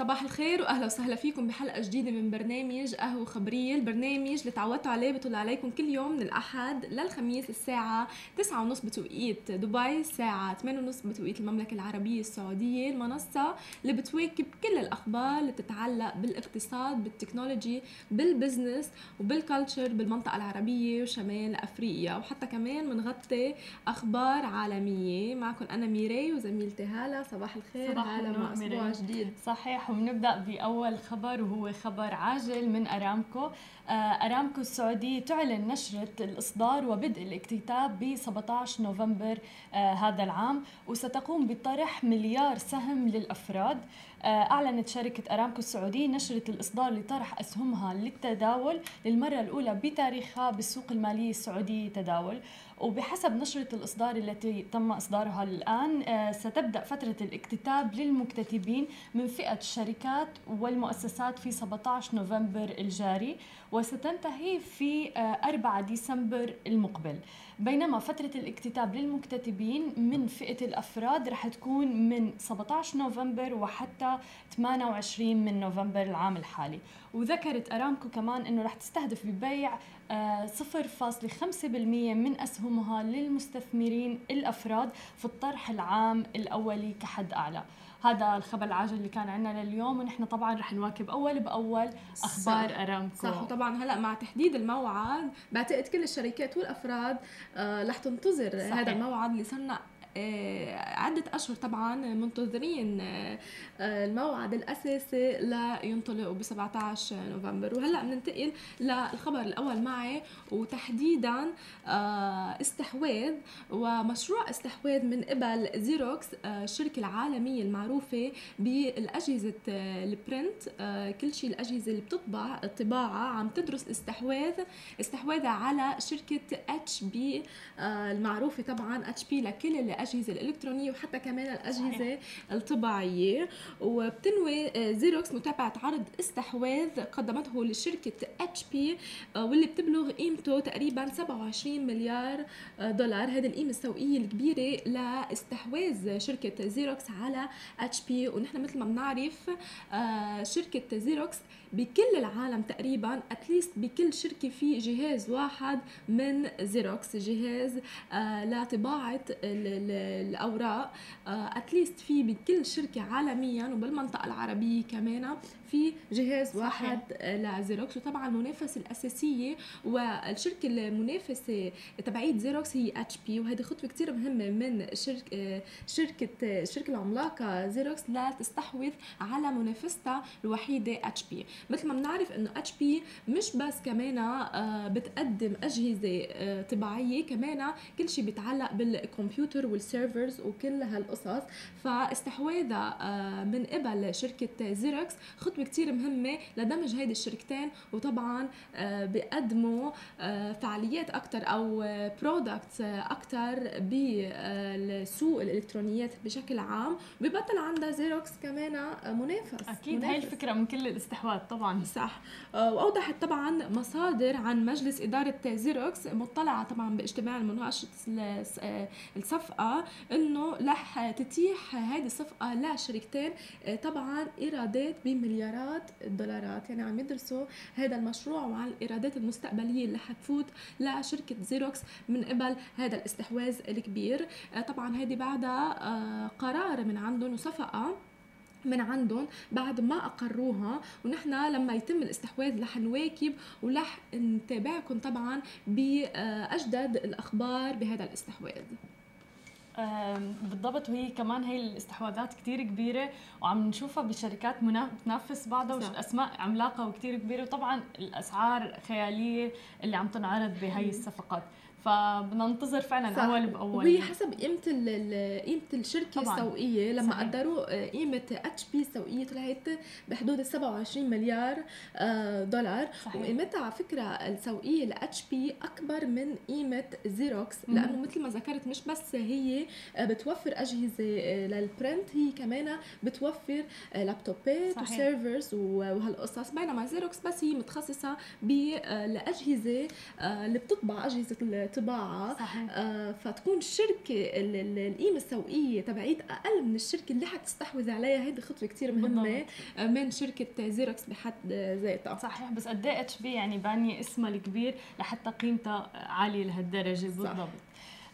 صباح الخير وأهلا وسهلا فيكم بحلقة جديدة من برنامج قهوة خبرية البرنامج اللي تعودتوا عليه بطل عليكم كل يوم من الأحد للخميس الساعة 9:30 بتوقيت دبي الساعة 8:30 بتوقيت المملكة العربية السعودية المنصة اللي بتواكب كل الأخبار اللي بتتعلق بالاقتصاد بال technology بال business وبال culture بالمنطقة العربية وشمال أفريقيا. وحتى كمان بنغطي أخبار عالمية. معكم أنا ميري وزميلتي هالة. صباح الخير. صباح هالة مع أسبوع جديد. صحيح. وبنبدا بأول خبر وهو خبر عاجل من أرامكو. آه، أرامكو السعوديه تعلن نشرة الإصدار وبدء الاكتتاب ب 17 نوفمبر آه، هذا العام وستقوم بطرح مليار سهم للأفراد. أعلنت شركة أرامكو السعودية نشرة الإصدار لطرح أسهمها للتداول للمرة الأولى بتاريخها بالسوق المالية السعودية تداول. وبحسب نشرة الإصدار التي تم إصدارها الآن آه، ستبدأ فترة الاكتتاب للمكتتبين من فئة الشركات والمؤسسات في 17 نوفمبر الجاري وستنتهي في 4 آه، ديسمبر المقبل. بينما فترة الاكتتاب للمكتتبين من فئة الأفراد رح تكون من 17 نوفمبر وحتى 28 من نوفمبر العام الحالي. وذكرت أرامكو كمان أنه رح تستهدف ببيع 0.5% آه، من أسهمها للمستثمرين الأفراد في الطرح العام الأولي كحد أعلى. هذا الخبر العاجل اللي كان عندنا لليوم ونحن طبعا رح نواكب أول بأول أخبار صح. أرامكو صح وطبعا هلأ مع تحديد الموعد بعتقد كل الشركات والأفراد آه رح تنتظر صحيح. هذا الموعد اللي صرنا عدة أشهر طبعا منتظرين آه، الموعد الأساسي لينطلقوا ب 17 نوفمبر. وهلأ بننتقل للخبر الأول معي وتحديدا آه، استحواذ ومشروع استحواذ من قبل زيروكس الشركة العالمية المعروفة بالأجهزة ال print كل شيء الأجهزة اللي بتطبع الطباعة عم تدرس استحواذ استحواذها على شركة اتش بي المعروفة طبعا اتش بي لكل اللي الأجهزة الإلكترونية وحتى كمان الأجهزة. الطباعية. وبتنوي آه، زيروكس متابعة عرض استحواذ قدمته لشركة اتش بي آه، واللي بتبلغ قيمته تقريبا 27 مليار آه، دولار. هذه القيمة السوقية الكبيرة لاستحواذ شركة زيروكس على اتش بي ونحن مثل ما بنعرف شركة زيروكس بكل العالم تقريبا at least بكل شركة في جهاز واحد من زيروكس جهاز آه لطباعة الأوراق. at least آه في بكل شركة عالميا وبالمنطقة العربية كمان. في جهاز. واحد لزيروكس وطبعا المنافسة الأساسية والشركة المنافسه تبعيت زيروكس هي اتش بي وهذه خطوة كثير مهمة من شركة شركة الشركة العملاقه زيروكس لتستحوذ على منافستها الوحيدة اتش بي مثل ما بنعرف إنه اتش بي مش بس كمان آه، بتقدم أجهزة آه، طباعية كمان كل شيء بيتعلق بالكمبيوتر وال servers وكل هالقصص فاستحواذها آه، من قبل شركة زيروكس خطوة خطوه كتير مهمة لدمج هيدي الشركتين وطبعا آه، بيقدموا آه، فعاليات أكثر أو products أكثر بالسوق الإلكترونيات بشكل عام ببطل عندها زيروكس كمان منافس أكيد منافس. هاي الفكرة من كل الاستحواذ طبعا صح آه، وأوضحت طبعا مصادر عن مجلس إدارة زيروكس مطلعة طبعا باجتماع المناقشة الصفقة إنه رح تتيح هذه الصفقة لشركتين طبعا إيرادات بمليار مليارات الدولارات. يعني عم يدرسوا هذا المشروع وعن الإيرادات المستقبلية اللي حتفوت لشركة زيروكس من قبل هذا الاستحواذ الكبير. آه، طبعا هذه بعدها آه، قرار من عندهم وصفقة من عندهم بعد ما أقروها. ونحن لما يتم الاستحواذ رح نواكب ورح نتابعكم طبعا بأجدد الأخبار بهذا الاستحواذ. بالضبط وهي كمان هي الاستحواذات كتير كبيرة وعم نشوفها بشركات بتنافس بعضها وأسماء عملاقة وكتير كبيرة وطبعا الأسعار خيالية اللي عم تنعرض بهي الصفقات. فبننتظر فعلا صح. أول بأول وهي حسب قيمة قيمة الشركة طبعاً. السوقية لما صحيح. قدروا آه، قيمة اتش بي السوقية طلعت بحدود ال 27 مليار آه، دولار صحيح. وقيمتها على فكرة السوقية لاتش بي أكبر من قيمة زيروكس لأنه مثل ما ذكرت مش بس هي آه، بتوفر أجهزة لل print هي كمان بتوفر لابتوبات و servers وهالقصص بينما زيروكس بس هي متخصصة بالاجهزه اللي بتطبع أجهزة الطباعه صحيح. آه فتكون الشركة القيمة السوقية تبعيت أقل من الشركة اللي حتستحوذ عليها هيدي خطوة كثير مهمة من شركة زيروكس بحد ذاتها. صحيح بس قد إيه إتش بي يعني بانيه اسمها الكبير لحتى قيمتها عالية لهالدرجة؟ بالضبط.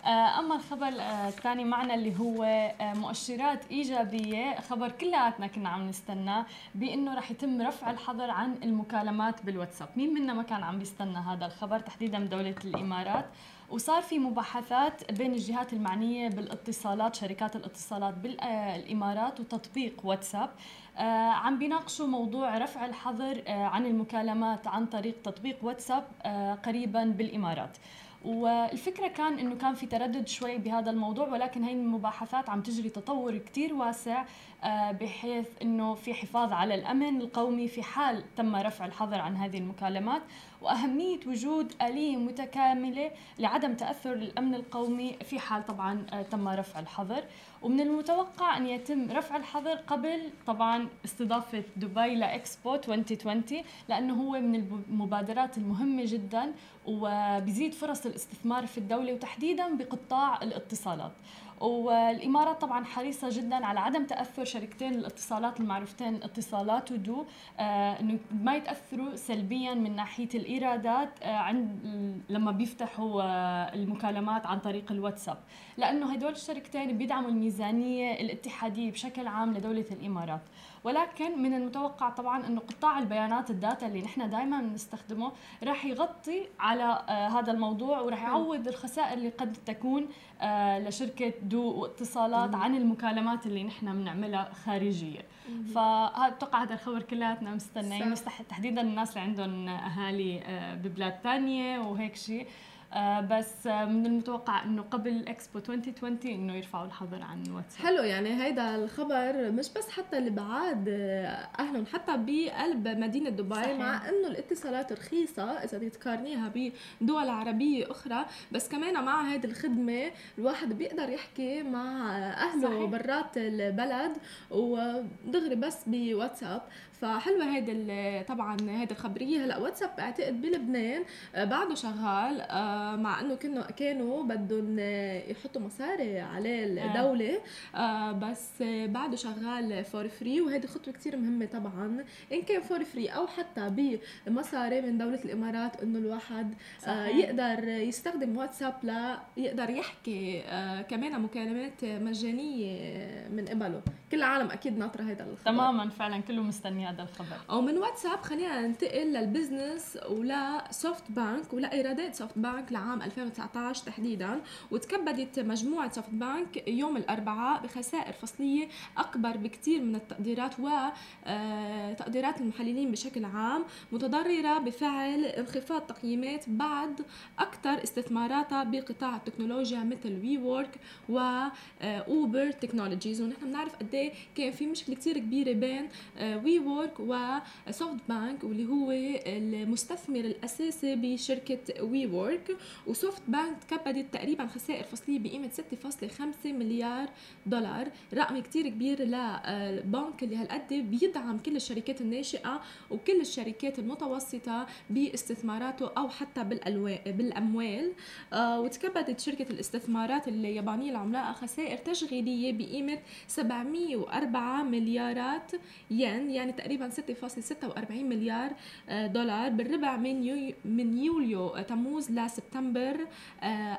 أما الخبر آه، الثاني معنا اللي هو آه، مؤشرات إيجابية. خبر كلياتنا كنا عم نستناه بإنه رح يتم رفع الحظر عن المكالمات بالواتساب. مين منا ما كان عم بيستنى هذا الخبر؟ تحديدا بدوله الإمارات. وصار في مباحثات بين الجهات المعنية بالاتصالات شركات الاتصالات بالإمارات وتطبيق واتساب. عم بيناقشوا موضوع رفع الحظر عن المكالمات عن طريق تطبيق واتساب قريبا بالإمارات. والفكرة كان إنه كان في تردد شوي بهذا الموضوع ولكن هي المباحثات عم تجري تطور كتير واسع. بحيث إنه في حفاظ على الأمن القومي في حال تم رفع الحظر عن هذه المكالمات. وأهمية وجود آلية متكاملة لعدم تأثر الامن القومي في حال طبعا آه، تم رفع الحظر. ومن المتوقع أن يتم رفع الحظر قبل طبعا استضافة دبي لاكسبو 2020 لأنه هو من المبادرات المهمة جدا وبيزيد فرص الاستثمار في الدولة وتحديدا بقطاع الاتصالات. والإمارات طبعا حريصة جدا على عدم تأثر شركتين الاتصالات المعروفتين اتصالات ودو آه إنه ما يتأثروا سلبيا من ناحية الإيرادات آه عند لما بيفتحوا آه المكالمات عن طريق الواتساب. لأنه هدول الشركتين بيدعموا الميزانية الاتحادية بشكل عام لدولة الإمارات. ولكن من المتوقع طبعا إنه قطاع البيانات ال data اللي نحن دائما بنستخدمه راح يغطي على آه هذا الموضوع وراح يعوض الخسائر اللي قد تكون آه لشركة دو واتصالات عن المكالمات اللي نحن بنعملها خارجية. فهذا أتوقع هذا الخبر كلياتنا مستنيين تحديدا الناس اللي عندهم أهالي آه ببلاد ثانية وهيك شيء. بس من المتوقع إنه قبل اكسبو 2020 إنه يرفعوا الحظر عن واتساب حلو يعني هيدا الخبر مش بس حتى اللي بعاد آه، اهلهم حتى بقلب مدينة دبي صحيح. مع إنه الاتصالات رخيصة إذا تقارنيها بدول عربية أخرى بس كمان مع هيدي الخدمة الواحد بيقدر يحكي مع أهله صحيح. برات البلد ودغري بس بواتساب فحلوة هيدي طبعا هيدي الخبرية. هلأ واتساب بعتقد بلبنان آه، بعده شغال آه، مع إنه كانوا كانوا بدهم يحطوا مصاري عليه الدولة. آه، بس بعده شغال for free وهيدي خطوة كثير مهمة طبعا. إن كان for free أو حتى بمصاري من دولة الإمارات إنه الواحد صحيح. يقدر يستخدم واتساب ليقدر يحكي كمان مكالمات مجانية من قبله. كل العالم أكيد ناطرة هذا الخبر. تماما فعلا كله مستني هذا الخبر؟ أو من واتساب خلينا ننتقل لل business ولا سوفت بانك ولا إيرادات سوفت بانك لعام 2019 تحديدا. وتكبدت مجموعة سوفت بانك يوم الأربعاء بخسائر فصلية أكبر بكثير من التقديرات وتقديرات آه، المحللين بشكل عام متضررة بفعل انخفاض تقييمات بعد أكثر استثماراتها بقطاع التكنولوجيا مثل وي وورك واوبر تكنولوجيز ونحن بنعرف قد إيه كان في مشكلة كثير كبيرة بين وي آه، وورك وسوفت بانك واللي هو المستثمر الأساسي بشركة وي وورك وسوفت بانك تكبدت تقريبا خسائر فصلية بقيمة 6.5 مليار دولار رقم كتير كبير للبنك اللي هالقد بيدعم كل الشركات الناشئة وكل الشركات المتوسطة باستثماراته أو حتى بالأموال. آه، وتكبدت شركة الاستثمارات اليابانيه العملاقة خسائر تشغيلية بقيمة 704 مليارات ين يعني تقريبا 6.46 مليار آه، دولار. بالربع من من يوليو آه، تموز لسبتمبر آه،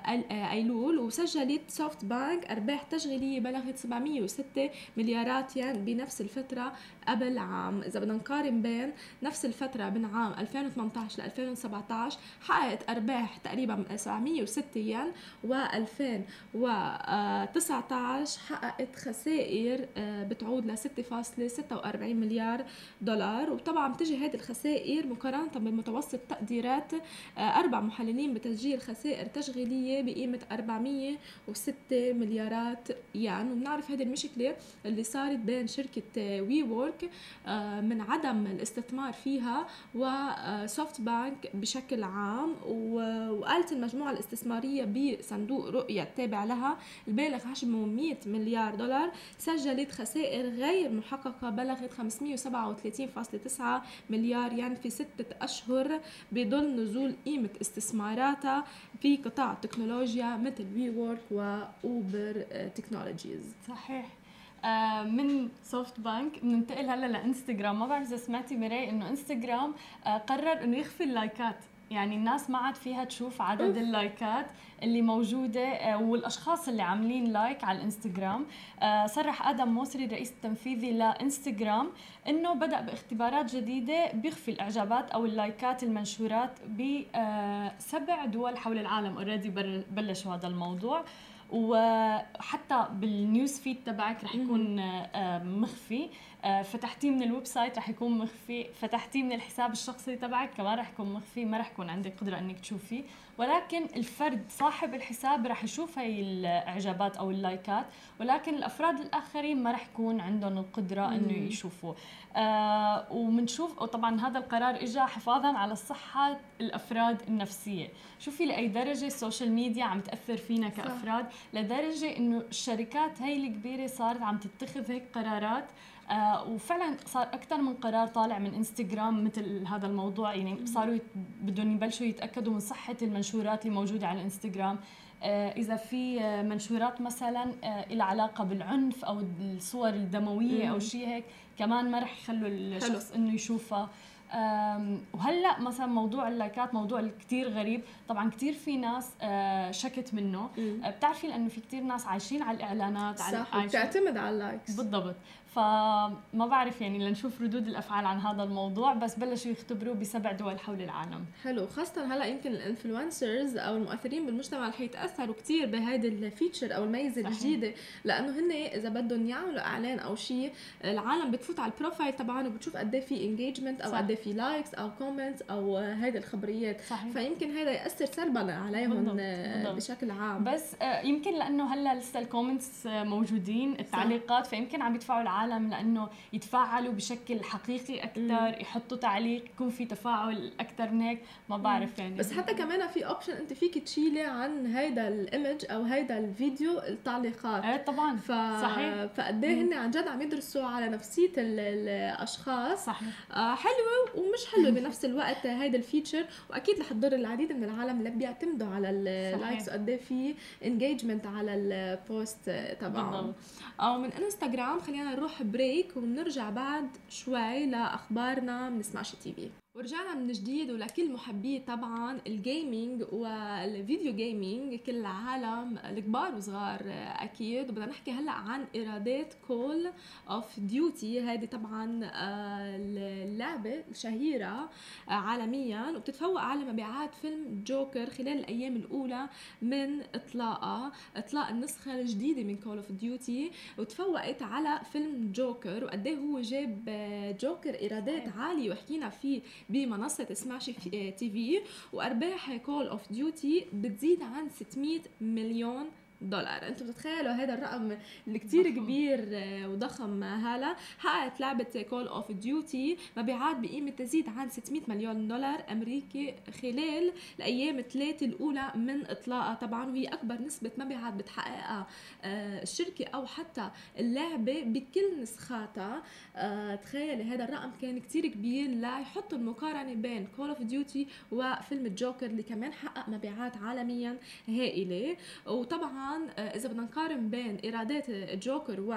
أيلول. وسجلت سوفت بانك أرباح تشغيلية بلغت 706 مليارات ين بنفس الفترة قبل عام إذا بدنا نقارن بين نفس الفترة بين عام 2018 ل 2017 حققت أرباح تقريبا 706 ين و 2019 حققت خسائر بتعود ل 6.46 مليار دولار. وطبعا بتجي هذه الخسائر مقارنة بمتوسط تقديرات آه، أربع محللين بتسجيل خسائر تشغيلية بقيمة 406 مليارات ين. وبنعرف هذه المشكلة اللي صارت بين شركة وي وورك آه، من عدم الاستثمار فيها وسوفت بانك بشكل عام وقالت المجموعة الاستثمارية بصندوق رؤية التابع لها البالغ حجمه 100 مليار دولار سجلت خسائر غير محققة بلغت 537.9 مليار يعني في ستة أشهر بظل نزول قيمة استثماراتها في قطاع التكنولوجيا مثل WeWork و Uber Technologies صحيح. آه، من SoftBank بننتقل هلا لانستغرام. ما بعرف إذا سمعتي مراي إنه انستغرام آه، قرر إنه يخفي اللايكات. يعني الناس ما عاد فيها تشوف عدد اللايكات اللي موجودة آه، والأشخاص اللي عاملين like على الانستغرام. صرح آدم موسري الرئيس التنفيذي لانستغرام أنه بدأ باختبارات جديدة بيخفي الإعجابات أو اللايكات المنشورات بسبع دول حول العالم already بلشوا هذا الموضوع. وحتى بال news feed تبعك رح يكون آه، مخفي. فتحتيه من ال website رح يكون مخفي. فتحتيه من الحساب الشخصي تبعك كمان رح يكون مخفي. ما رح يكون عندك قدرة إنك تشوفيه. ولكن الفرد صاحب الحساب رح يشوف هاي الإعجابات أو اللايكات. ولكن الأفراد الآخرين ما رح يكون عندهم القدرة إنه يشوفوا آه وبنشوف وطبعا هذا القرار اجى حفاظا على صحة الأفراد النفسية. شوفي لأي درجة ال social media عم تأثر فينا كأفراد. لدرجة إنه الشركات هاي الكبيرة صارت عم تتخذ هيك قرارات آه وفعلا صار أكثر من قرار طالع من إنستغرام مثل هذا الموضوع. يعني صاروا بدهم يبلشوا يتأكدوا من صحة المنشورات اللي موجودة على الانستغرام آه إذا في آه، منشورات مثلا آه لها علاقة بالعنف أو الصور الدموية أو شيء هيك كمان ما رح يخلوا الشخص إنه يشوفها. وهلأ مثلا موضوع اللايكات موضوع كثير غريب. طبعا كثير في ناس شكت منه. بتعرفي لأنه في كثير ناس عايشين على الإعلانات صح على بتعتمد على ال likes. بالضبط. فما بعرف يعني لنشوف ردود الأفعال عن هذا الموضوع بس بلشوا يختبروا بسبع دول حول العالم حلو خاصة هلأ يمكن ال influencers أو المؤثرين بالمجتمع رح يتأثروا كثير بهيدي ال feature أو الميزة الجديدة لأنه هن إذا بدهم يعملوا إعلان أو شيء العالم بتفوت على ال profile تبعهم وبتشوف قد إيه في engagement أو قد إيه في likes أو comments أو هيدي الخبريات صحيح. فيمكن هذا يأثر سلبا عليهم بالضبط. بالضبط. بشكل عام بس آه، يمكن لأنه هلأ لسه ال comments موجودين التعليقات صح. فيمكن عم يدفعوا العالم لأنه يتفاعلوا بشكل حقيقي أكثر يحطوا تعليق يكون في تفاعل أكثر من هيك ما بعرف يعني. بس حتى كمان في option أنت فيك تشيلي عن هيدا ال image أو هيدا الفيديو التعليقات. إيه طبعا. ف... صحيح. فقد إيه هن عن جد عم يدرسوا على نفسية الأشخاص. صحيح. آه حلوة ومش حلوة بنفس الوقت هيدا ال feature وأكيد رح تضر العديد من العالم اللي بيعتمدوا على ال likes قد إيه في engagement على ال post تبعهم. أو من انستغرام خلينا نروح break وبنرجع بعد شوي لأخبارنا من Smash TV. ورجعنا من جديد ولكل محبي طبعا ال gaming وال video gaming كل العالم الكبار وصغار أكيد. وبدنا نحكي هلأ عن ايرادات Call of Duty هذه طبعا آه، اللعبة الشهيرة آه، عالميا وبتتفوق على مبيعات فيلم جوكر خلال الأيام الأولى من اطلاقها إطلاق النسخة الجديدة من Call of Duty وتفوقت على فيلم جوكر وقد هو جاب آه، جوكر ايرادات عالية. وحكينا فيه بمنصة Smash TV وأرباح Call of Duty بتزيد عن 600 مليون دولار. أنتم بتتخيلوا هذا الرقم اللي كتير كبير آه، وضخم هلا؟ حققت لعبة Call of Duty مبيعات بقيمة تزيد عن 600 مليون دولار أمريكي خلال الأيام الثلاثة الأولى من إطلاقها. طبعا وهي أكبر نسبة مبيعات بتحققها آه، الشركة أو حتى اللعبة بكل نسخاتها. آه، تخيلي هذا الرقم كان كتير كبير ليحط المقارنة بين Call of Duty وفيلم الجوكر اللي كمان حقق مبيعات عالميا هائلة. وطبعا آه، إذا بدنا نقارن بين ايرادات جوكر و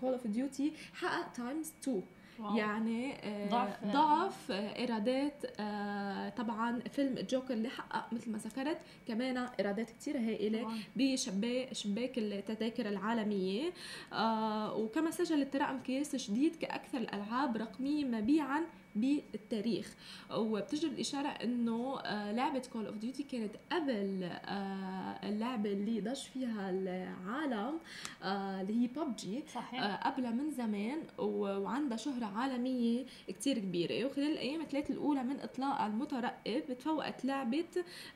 Call of Duty حقق times 2 wow. يعني آه، ضعف. ضعف ايرادات آه، طبعا فيلم جوكر اللي حقق مثل ما ذكرت كمان ايرادات كثير هائلة بشباك شباك التذاكر العالمية. وكما سجلت رقم قياس جديد كأكثر الألعاب رقميا مبيعا بالتاريخ. وبتجدر الإشارة إنه آه، لعبة Call of Duty كانت قبل آه، اللعبة اللي ضج فيها العالم آه، اللي هي ببجي. قبلها من زمان وعندها شهرة عالمية كتير كبيرة. وخلال الأيام الثلاثة الأولى من إطلاق المترقب تفوقت لعبة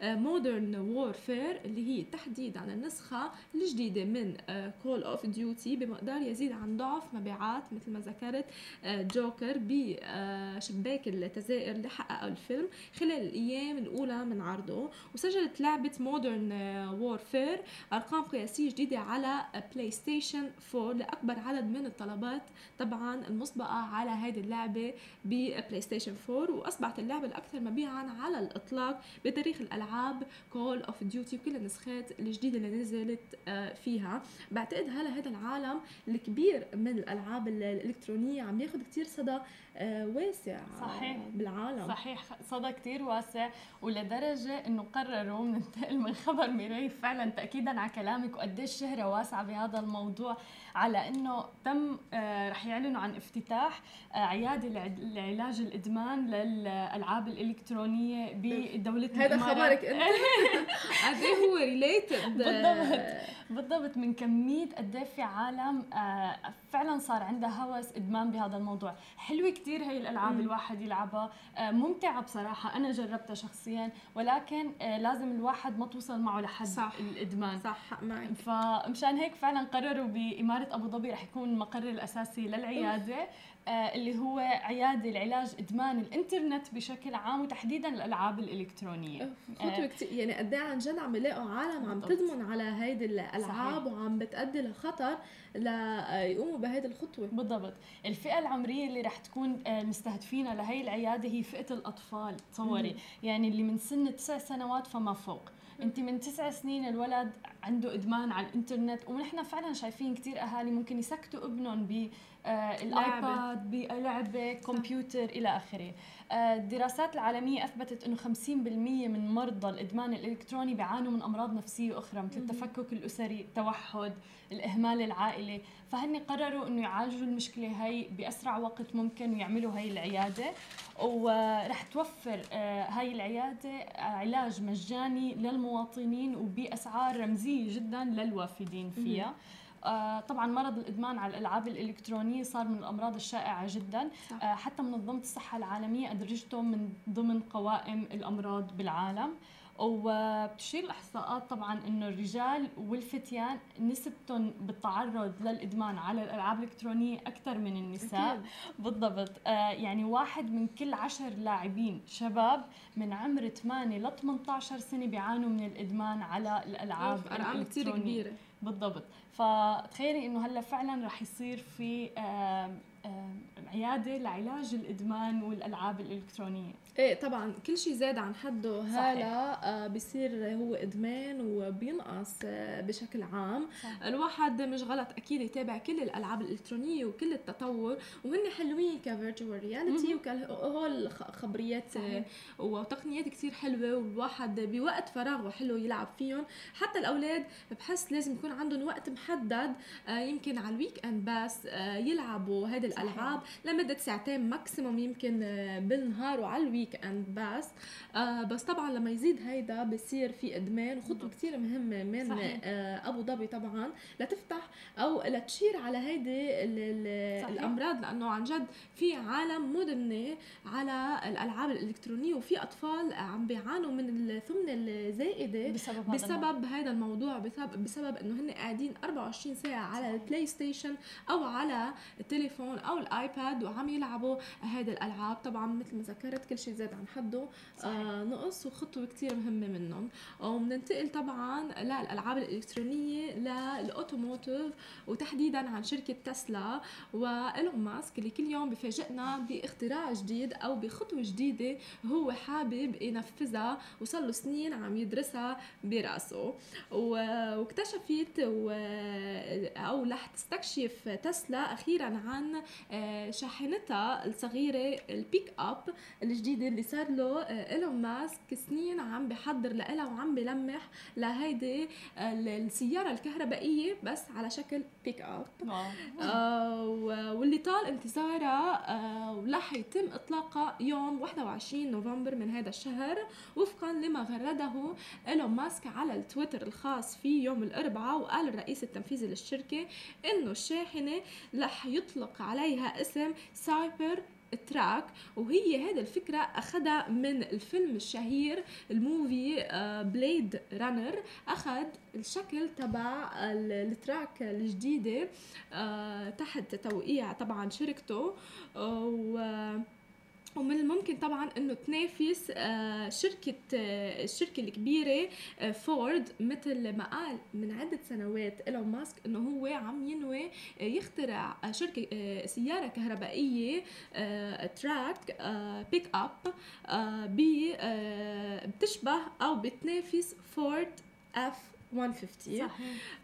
Modern Warfare اللي هي تحديدا النسخة الجديدة من Call of Duty بمقدار يزيد عن ضعف مبيعات مثل ما ذكرت جوكر بشباك التذاكر اللي حققه الفيلم خلال الأيام الأولى من عرضه وسجلت لعبة Modern Warfare أرقام قياسية جديدة على PlayStation 4 لأكبر عدد من الطلبات. طبعا المسبقة على هذه اللعبة ب PlayStation 4 وأصبحت اللعبة الأكثر مبيعا على الإطلاق بتاريخ الألعاب Call of Duty وكل النسخات الجديدة اللي نزلت آه، فيها. بعتقد هلا هذا العالم الكبير من الألعاب الإلكترونية عم ياخذ كتير صدى واسع صحيح. بالعالم. صحيح. صدى كتير واسع ولدرجة إنه قرروا ننتقل من خبر ميري فعلا تأكيدا على كلامك وقديش شهرة واسعة بهذا الموضوع. على إنه تم آه، رح يعلنوا عن افتتاح آه، عيادة لعلاج الإدمان للألعاب الإلكترونية بدولة هذا خبرك أنت. قد هو related بالضبط. بالضبط من كمية قد في عالم فعلا صار عندها هوس إدمان بهذا الموضوع. حلوة كثير هي الألعاب. الواحد يلعبها. آه، ممتعة بصراحة أنا جربتها شخصيا ولكن آه، لازم الواحد ما توصل معه لحد صح. الإدمان. صح معك. فمشان هيك فعلا قرروا بإمارة أبو ظبي رح يكون المقر الأساسي للعيادة آه اللي هو عيادة لعلاج إدمان الإنترنت بشكل عام وتحديدا الألعاب الإلكترونية. خطوة آه يعني قد إيه عن جد عم يلاقوا عالم عم تضمن على هيدي الألعاب صحيح. وعم بتأدي لخطر ليقوموا بهيدي الخطوة. بالضبط. الفئة العمرية اللي رح تكون آه، مستهدفينها لهي العيادة هي فئة الأطفال تصوري. يعني اللي من سن تسع سنوات فما فوق. انت من تسع سنين الولد عنده إدمان على الإنترنت ونحن فعلا شايفين كثير أهالي ممكن يسكتوا ابنهم بالايباد بلعبه كمبيوتر إلى آخره. آه، الدراسات العالمية أثبتت إنه 50% من مرضى الإدمان الإلكتروني بيعانوا من أمراض نفسية أخرى مثل التفكك الأسري التوحد الإهمال العائلي. فهن قرروا إنه يعالجوا المشكلة هي بأسرع وقت ممكن ويعملوا هي العيادة. ورح توفر آه، هاي العيادة علاج مجاني للمواطنين وبأسعار رمزية جدا للوافدين فيها. آه طبعا مرض الإدمان على الألعاب الإلكترونية صار من الأمراض الشائعة جدا. صح. آه حتى منظمة الصحة العالمية أدرجته من ضمن قوائم الأمراض بالعالم. وبتشير الإحصاءات طبعا إنه الرجال والفتيان نسبتهم بالتعرض للإدمان على الألعاب الإلكترونية أكثر من النساء. أكيد. بالضبط. آه يعني واحد من كل عشر لاعبين شباب من عمر 8 ل 18 سنة بيعانوا من الإدمان على الألعاب أرقام كثير كبيرة. بالضبط. فتخيلي إنه هلأ فعلا رح يصير في عيادة لعلاج الإدمان والألعاب الإلكترونية. إيه طبعا كل شيء زاد عن حده. هلا آه بصير هو إدمان وبينقص آه بشكل عام. صحيح. الواحد مش غلط أكيد يتابع كل الألعاب الإلكترونية وكل التطور وهن حلوين ك virtual reality وكهول خبريات وتقنيات كثير حلوة والواحد بوقت فراغه حلو يلعب فيهم. حتى الأولاد بحس لازم يكون عندهم وقت محدد آه يمكن على ال weekend بس آه يلعبوا هذه الألعاب لمدة ساعتين maximum يمكن آه بالنهار وعلى ال weekend بس آه بس طبعا لما يزيد هيدا بصير في إدمان وخطوة كثير مهمة من صحيح. آه أبو ظبي طبعا لتفتح أو لتشير على هيدي الأمراض لأنه عن جد في عالم مدمنة على الألعاب الإلكترونية وفي أطفال عم بيعانوا من السمنة الزائدة بسبب, بسبب هذا الموضوع بسبب بسبب إنه هن قاعدين 24 ساعة على ال PlayStation أو على التليفون أو ال iPad وعم يلعبوا هذه الألعاب. طبعا مثل ما ذكرت كل شيء زاد عن حده آه نقص وخطوة كثير مهمة منهم. وبننتقل طبعا للألعاب الإلكترونية للأوتوموتيف وتحديدا عن شركة تسلا وإيلون ماسك اللي كل يوم بفاجئنا باختراع جديد أو بخطوة جديدة هو حابب ينفذها وصار له سنين عم يدرسها براسه. واكتشفت أو رح تستكشف تسلا أخيرا عن آه، شاحنتها الصغيرة البيك أب الجديدة اللي صار له آه، إيلون ماسك سنين عم بحضر لها وعم بلمح لهيدي آه، السيارة الكهربائية بس على شكل بيك اب آه واللي طال انتظارها آه ورح يتم اطلاقها يوم 21 نوفمبر من هذا الشهر وفقا لما غرده إيلون ماسك على التويتر الخاص فيه يوم الأربعاء وقال الرئيس التنفيذي للشركة إنه الشاحنة رح يطلق عليها اسم Cybertruck وهي هذه الفكرة أخذها من الفيلم الشهير ال movie Blade Runner أخذ الشكل تبع ال truck الجديدة آه، تحت توقيع طبعا شركته و ومن الممكن طبعا إنه تنافس آه، شركة آه، الشركة الكبيرة آه، فورد مثل ما قال من عدة سنوات إيلون ماسك إنه هو عم ينوي يخترع شركة سيارة كهربائية truck pickup بتشبه أو بتنافس Ford F 150 صحيح.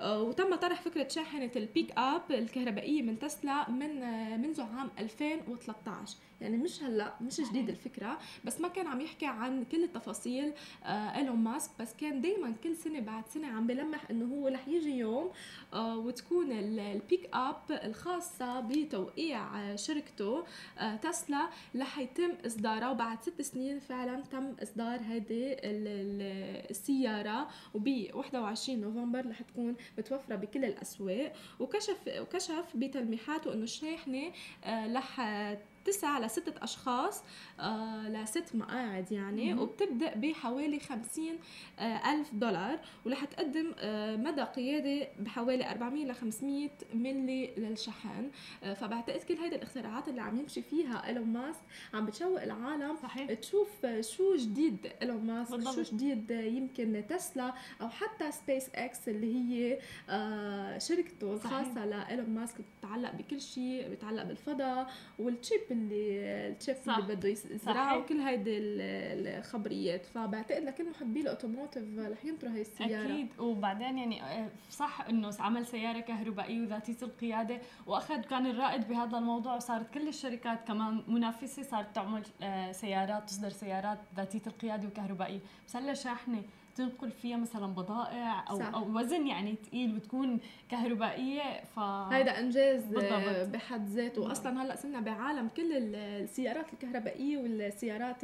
وتم طرح فكرة شاحنة البيك اب الكهربائية من تسلا من منذ عام 2013 يعني مش هلا مش جديد الفكرة بس ما كان عم يحكي عن كل التفاصيل آه إيلون ماسك. بس كان دائما كل سنة بعد سنة عم بلمح إنه هو رح يجي يوم آه وتكون البيك اب الخاصة بتوقيع آه شركته آه تسلا رح يتم إصدارها. وبعد ست سنين فعلا تم إصدار هذه السيارة. وب 21 نوفمبر رح تكون متوفرة بكل الأسواق. وكشف وكشف بتلميحاته إنه الشاحنة آه رح تسع لستة أشخاص آه لست مقاعد يعني مم. وبتبدأ بحوالي خمسين آه ألف دولار ورح تقدم آه مدى قيادة بحوالي 400 ل 500 mile للشحن آه فبعتقد كل هيدي الاختراعات اللي عم يمشي فيها إيلون ماسك عم بتشوق العالم صحيح. تشوف شو جديد إيلون ماسك بالضبط. شو جديد يمكن تسلا أو حتى سبيس إكس اللي هي آه شركته الخاصة لإيلون ماسك بتتعلق بكل شيء بتتعلق بالفضاء وال chip اللي ال chip اللي بده يزرعه وكل هيدي الخبريات. فبعتقد لكل محبي ال automotive رح ينطروا هي السيارة. أكيد. وبعدين يعني آه، صح إنه عمل سيارة كهربائية وذاتية القيادة وأخذ كان الرائد بهذا الموضوع وصارت كل الشركات كمان منافسة صارت تعمل آه، سيارات تصدر سيارات ذاتية القيادة وكهربائية. بس هلا شاحنة تنقل فيها مثلا بضائع أو صح. أو وزن يعني ثقيل وتكون كهربائية ف هيدا إنجاز بالضبط. بحد ذاته واصلا هلأ صرنا بعالم كل السيارات الكهربائية والسيارات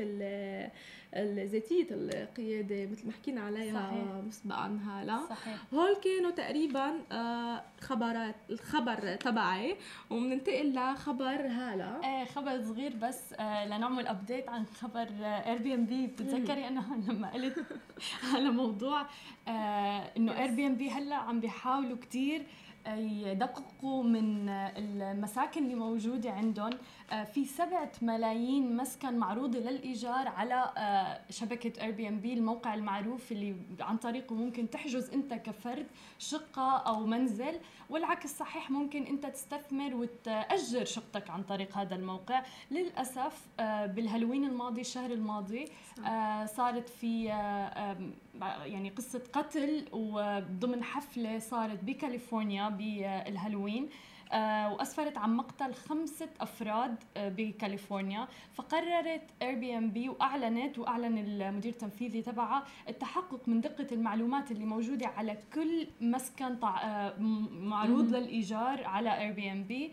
الذاتيه القيادة مثل ما حكينا عليها. مسبقا هلا صحيح. هول كانوا تقريبا آه، خبرات الخبر تبعي وبننتقل لخبر هلا. إيه خبر صغير بس آه، لنعمل update عن خبر Airbnb بتتذكري أنا لما قلت على موضوع آه، إنه Airbnb هلأ عم بيحاولوا كثير يدققوا من المساكن اللي موجودة عندهم. آه، في سبعة ملايين مسكن معروضة للإيجار على آه، شبكة Airbnb الموقع المعروف اللي عن طريقه ممكن تحجز أنت كفرد شقة أو منزل. والعكس صحيح ممكن أنت تستثمر وتأجر شقتك عن طريق هذا الموقع. للأسف آه، بالهالوين الماضي الشهر الماضي صارت في يعني قصة قتل وضمن حفلة صارت بكاليفورنيا بالهالوين واسفرت عن مقتل خمسه أفراد آه، بكاليفورنيا. فقررت Airbnb وأعلنت وأعلن المدير التنفيذي تبعها التحقق من دقة المعلومات اللي موجودة على كل مسكن آه، معروض للإيجار على Airbnb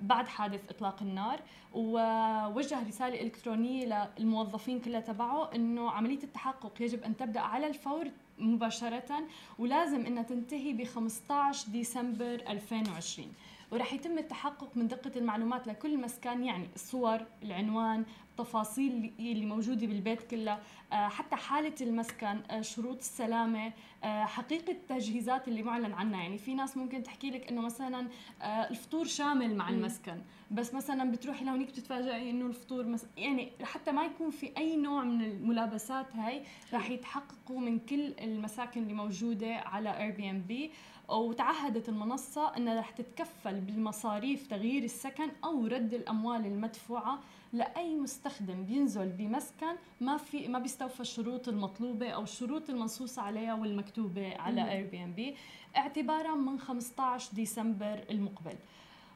بعد حادث إطلاق النار. ووجه رسالة إلكترونية للموظفين كلها تبعه إنه عملية التحقق يجب أن تبدأ على الفور مباشرة ولازم إنها تنتهي ب 15 ديسمبر 2020 ورح يتم التحقق من دقة المعلومات لكل مسكن يعني الصور العنوان التفاصيل اللي موجودة بالبيت كلها. آه، حتى حالة المسكن آه، شروط السلامة آه، حقيقة التجهيزات اللي معلن عنها. يعني في ناس ممكن تحكي لك إنه مثلا الفطور شامل مع المسكن. بس مثلا بتروحي لهونيك بتتفاجئي إنه الفطور مس... يعني حتى ما يكون في أي نوع من الملابسات هاي راح يتحققوا من كل المساكن اللي موجودة على Airbnb وتعهدت المنصة أنها رح تتكفل بالمصاريف تغيير السكن أو رد الأموال المدفوعة. لأي مستخدم بينزل بمسكن ما في ما بيستوفى الشروط المطلوبة أو الشروط المنصوصة عليها والمكتوبة على Airbnb اعتبارا من 15 ديسمبر المقبل.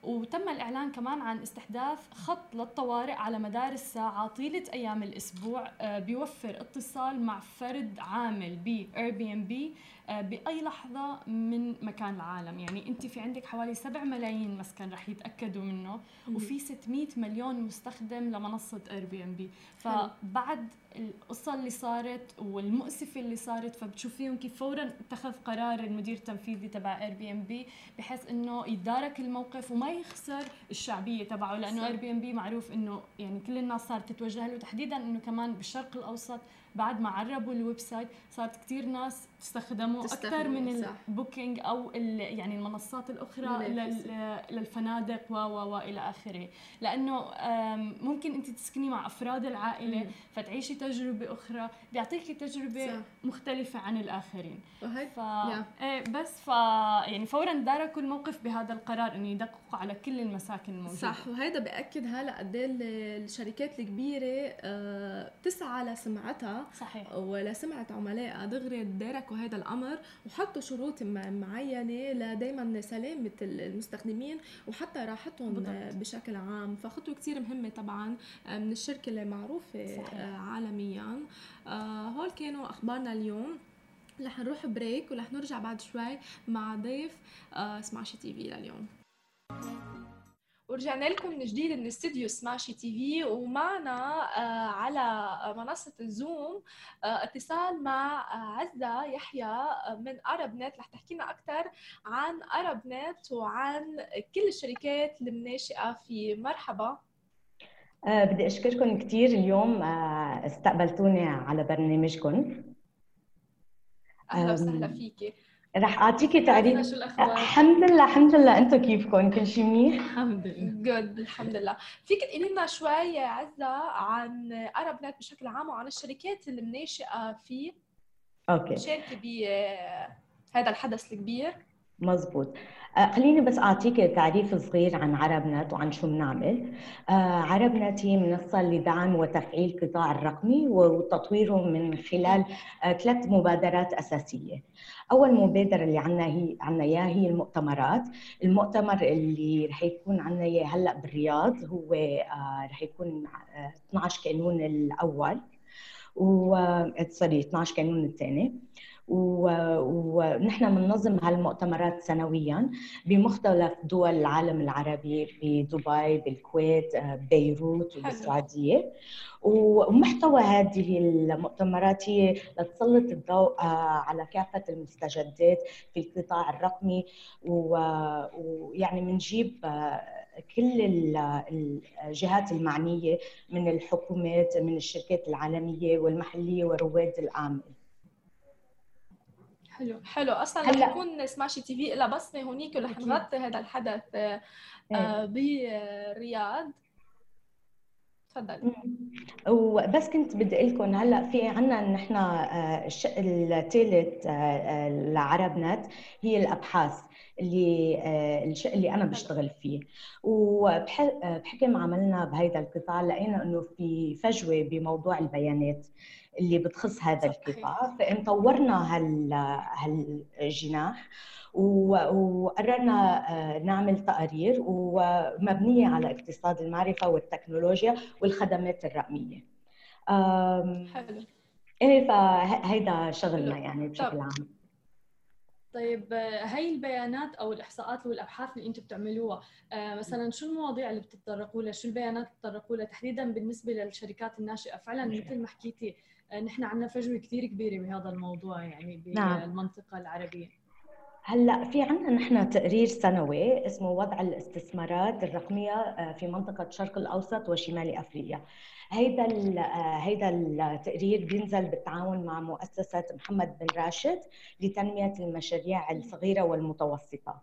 وتم الإعلان كمان عن استحداث خط للطوارئ على مدار الساعة طيلة أيام الأسبوع آه، بيوفر اتصال مع فرد عامل ب Airbnb آه، بأي لحظة من مكان العالم. يعني أنت في عندك حوالي 7 ملايين مسكن رح يتأكدوا منه وفي 600 مليون مستخدم لمنصة Airbnb. فبعد القصة اللي صارت والمؤسفة اللي صارت فبتشوفيهم كيف فورا اتخذ قرار المدير التنفيذي تبع Airbnb بحيث إنه يتدارك الموقف وما يخسر الشعبية تبعه لأنه Airbnb معروف إنه يعني كل الناس صارت تتوجه له تحديدا إنه كمان بالشرق الأوسط بعد ما عربوا ال website صارت كثير ناس تستخدمه أكثر من ال Booking أو يعني المنصات الأخرى للفنادق و و والى آخره. لأنه ممكن أنت تسكني مع أفراد العائلة مم. فتعيشي تجربة أخرى بيعطيكي تجربة صح. مختلفة عن الآخرين. ف... إيه بس ف يعني فورا داركوا الموقف بهذا القرار إنه يدققوا على كل المساكن الموجودة. صح وهيدا باكد هلا قد إيه الشركات الكبيرة آه، بتسعى لسمعتها صحيح. ولسمعه عملائها دغري دركوا هذا الأمر وحطوا شروط معينة لدائما سلامه المستخدمين وحتى راحتهم بالضبط. بشكل عام. فخطوة كثير مهمة طبعا آه، من الشركة المعروفة صحيح. آه، عالميا. هول كانوا أخبارنا اليوم. رح نروح break ورح نرجع بعد شوي مع ضيف سماشي TV لليوم. ورجعنا لكم من جديد من استديو سماشي TV ومعنا آه، على منصة ال Zoom آه، اتصال مع عزة يحيى من عرب نت رح تحكي لنا أكثر عن عرب نت وعن كل الشركات الناشئة في مرحبا. بدي أشكركم كثير اليوم استقبلتوني على برنامجكم. أهلا وسهلا فيكي. رح أعطيكي تعريف. الحمد لله الحمد لله. أنتم كيفكم؟ كل شيء منيح؟ الحمد لله. جود الحمد لله. فيك تقولي لنا شوي عزة عن عرب نت بشكل عام وعن الشركات اللي ناشئة فيه. okay. شاركة بهذا الحدث الكبير. مزبوط. خليني بس أعطيك تعريف صغير عن عرب نت وعن شو بنعمل. آه، عربنت هي منصة لدعم وتفعيل القطاع الرقمي وتطويره من خلال آه، ثلاث مبادرات أساسية. أول مبادرة اللي عندنا هي عندنا إياها هي المؤتمرات، المؤتمر اللي رح يكون عندنا إياه هلأ بالرياض هو رح يكون 12 كانون الأول و سوري 12 كانون الثاني ونحن بننظم هالمؤتمرات سنويا بمختلف دول العالم العربي بدبي بالكويت بيروت والسعودية. ومحتوى هذه المؤتمرات هي لتسلط الضوء على كافة المستجدات في القطاع الرقمي. ويعني بنجيب كل الجهات المعنية من الحكومات من الشركات العالمية والمحلية ورواد الاعمال حلو حلو. أصلا رح يكون سماشي تي في لها بصمة هونيك ورح نغطي هذا الحدث آه، إيه. بالرياض تفضل. وبس كنت بدي أقول لكم هلأ في عندنا نحن آه، الشق الثالث آه، لعرب نت هي الأبحاث اللي الشق اللي أنا بشتغل فيه. وبحكم عملنا بهذا القطاع لقينا إنه في فجوة بموضوع البيانات. اللي بتخص هذا القطاع فإن طورنا هال هالجناح وقررنا آه، نعمل تقارير ومبنية على اقتصاد المعرفة والتكنولوجيا والخدمات الرقمية. حلو. إيه فهيدا شغلنا يعني بشكل عام. طيب هاي البيانات أو الإحصاءات والأبحاث اللي أنتم بتعملوها آه، مثلا شو المواضيع اللي بتتطرقوا لها؟ شو البيانات اللي بتتطرقوا لها؟ تحديدا بالنسبة للشركات الناشئة فعلا مثل ما حكيتي آه، نحن عندنا فجوة كثير كبيرة بهذا الموضوع يعني نعم. بالمنطقة العربية. هلأ في عندنا نحن تقرير سنوي اسمه وضع الاستثمارات الرقمية آه، في منطقة الشرق الأوسط وشمال أفريقيا. هيدا آه، هيدا التقرير بينزل بالتعاون مع مؤسسة محمد بن راشد لتنمية المشاريع الصغيرة والمتوسطة.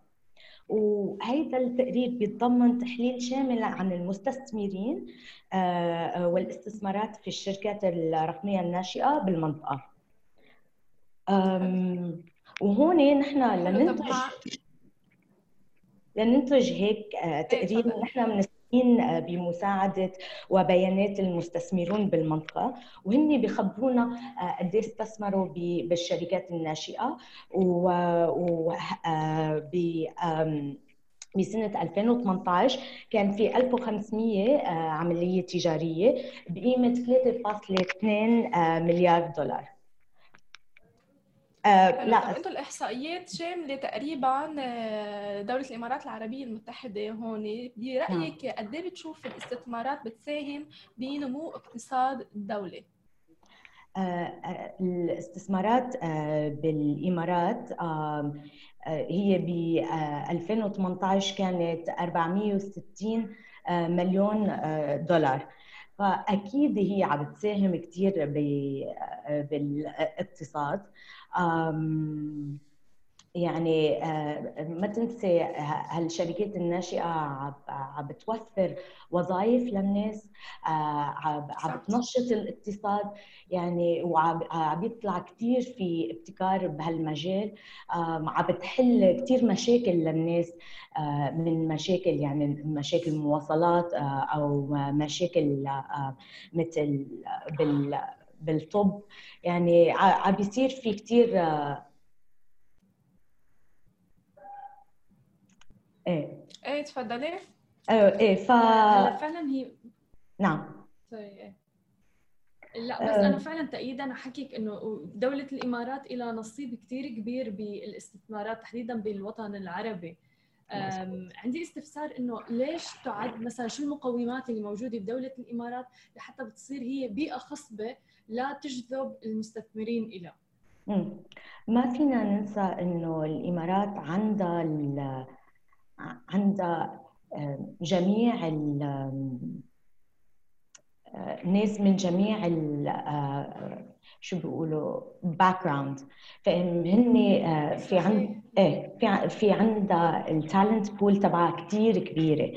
وهيدا التقرير بيتضمن تحليل شامل عن المستثمرين آه، آه، والاستثمارات في الشركات الرقمية الناشئة بالمنطقة. وهون نحن لننتج لننتج هيك آه، إيه، تقرير نحن من آه، بمساعدة وبيانات المستثمرون بالمنطقة. وهن بخبرونا آه، قد استثمروا بالشركات الناشئة. و آه، بسنة 2018 كان في 1500 عملية تجارية بقيمة 3.2 مليار دولار. آه لا أنتم الإحصائيات شامله تقريبا آه، دولة الإمارات العربية المتحدة هون برايك نعم. قد إيه بتشوف الاستثمارات بتساهم بنمو اقتصاد الدولة؟ الاستثمارات بالإمارات هي ب 2018 كانت 460 مليون دولار فأكيد هي عم تساهم كثير بالإقتصاد يعني آه، ما تنسي هالشركات الناشئة عم بتوفر وظائف للناس؟ آه، عم بتنشط الاقتصاد؟ يعني وعم يطلع كثير في ابتكار بهالمجال. عم بتحل كثير مشاكل للناس آه، من مشاكل يعني مشاكل المواصلات أو مشاكل مثل بالطب. يعني عم بيصير في كثير إيه. إيه تفضلي. أيوه إيه ف فعلا هي نعم. سوري إيه. لا بس أنا فعلا تأييدا احكيك إنه دولة الإمارات لها نصيب كثير كبير بالاستثمارات تحديدا بالوطن العربي. عندي استفسار إنه ليش تعد مثلا شو المقومات اللي موجودة بدوله الإمارات لحتى بتصير هي بيئة خصبة لا تجذب المستثمرين إلى. ما فينا ننسى إنه الإمارات عندها عند جميع الناس من جميع شو بيقولوا background فهن في عند إيه في في عندها ال talent pool تبعها كثير كبيرة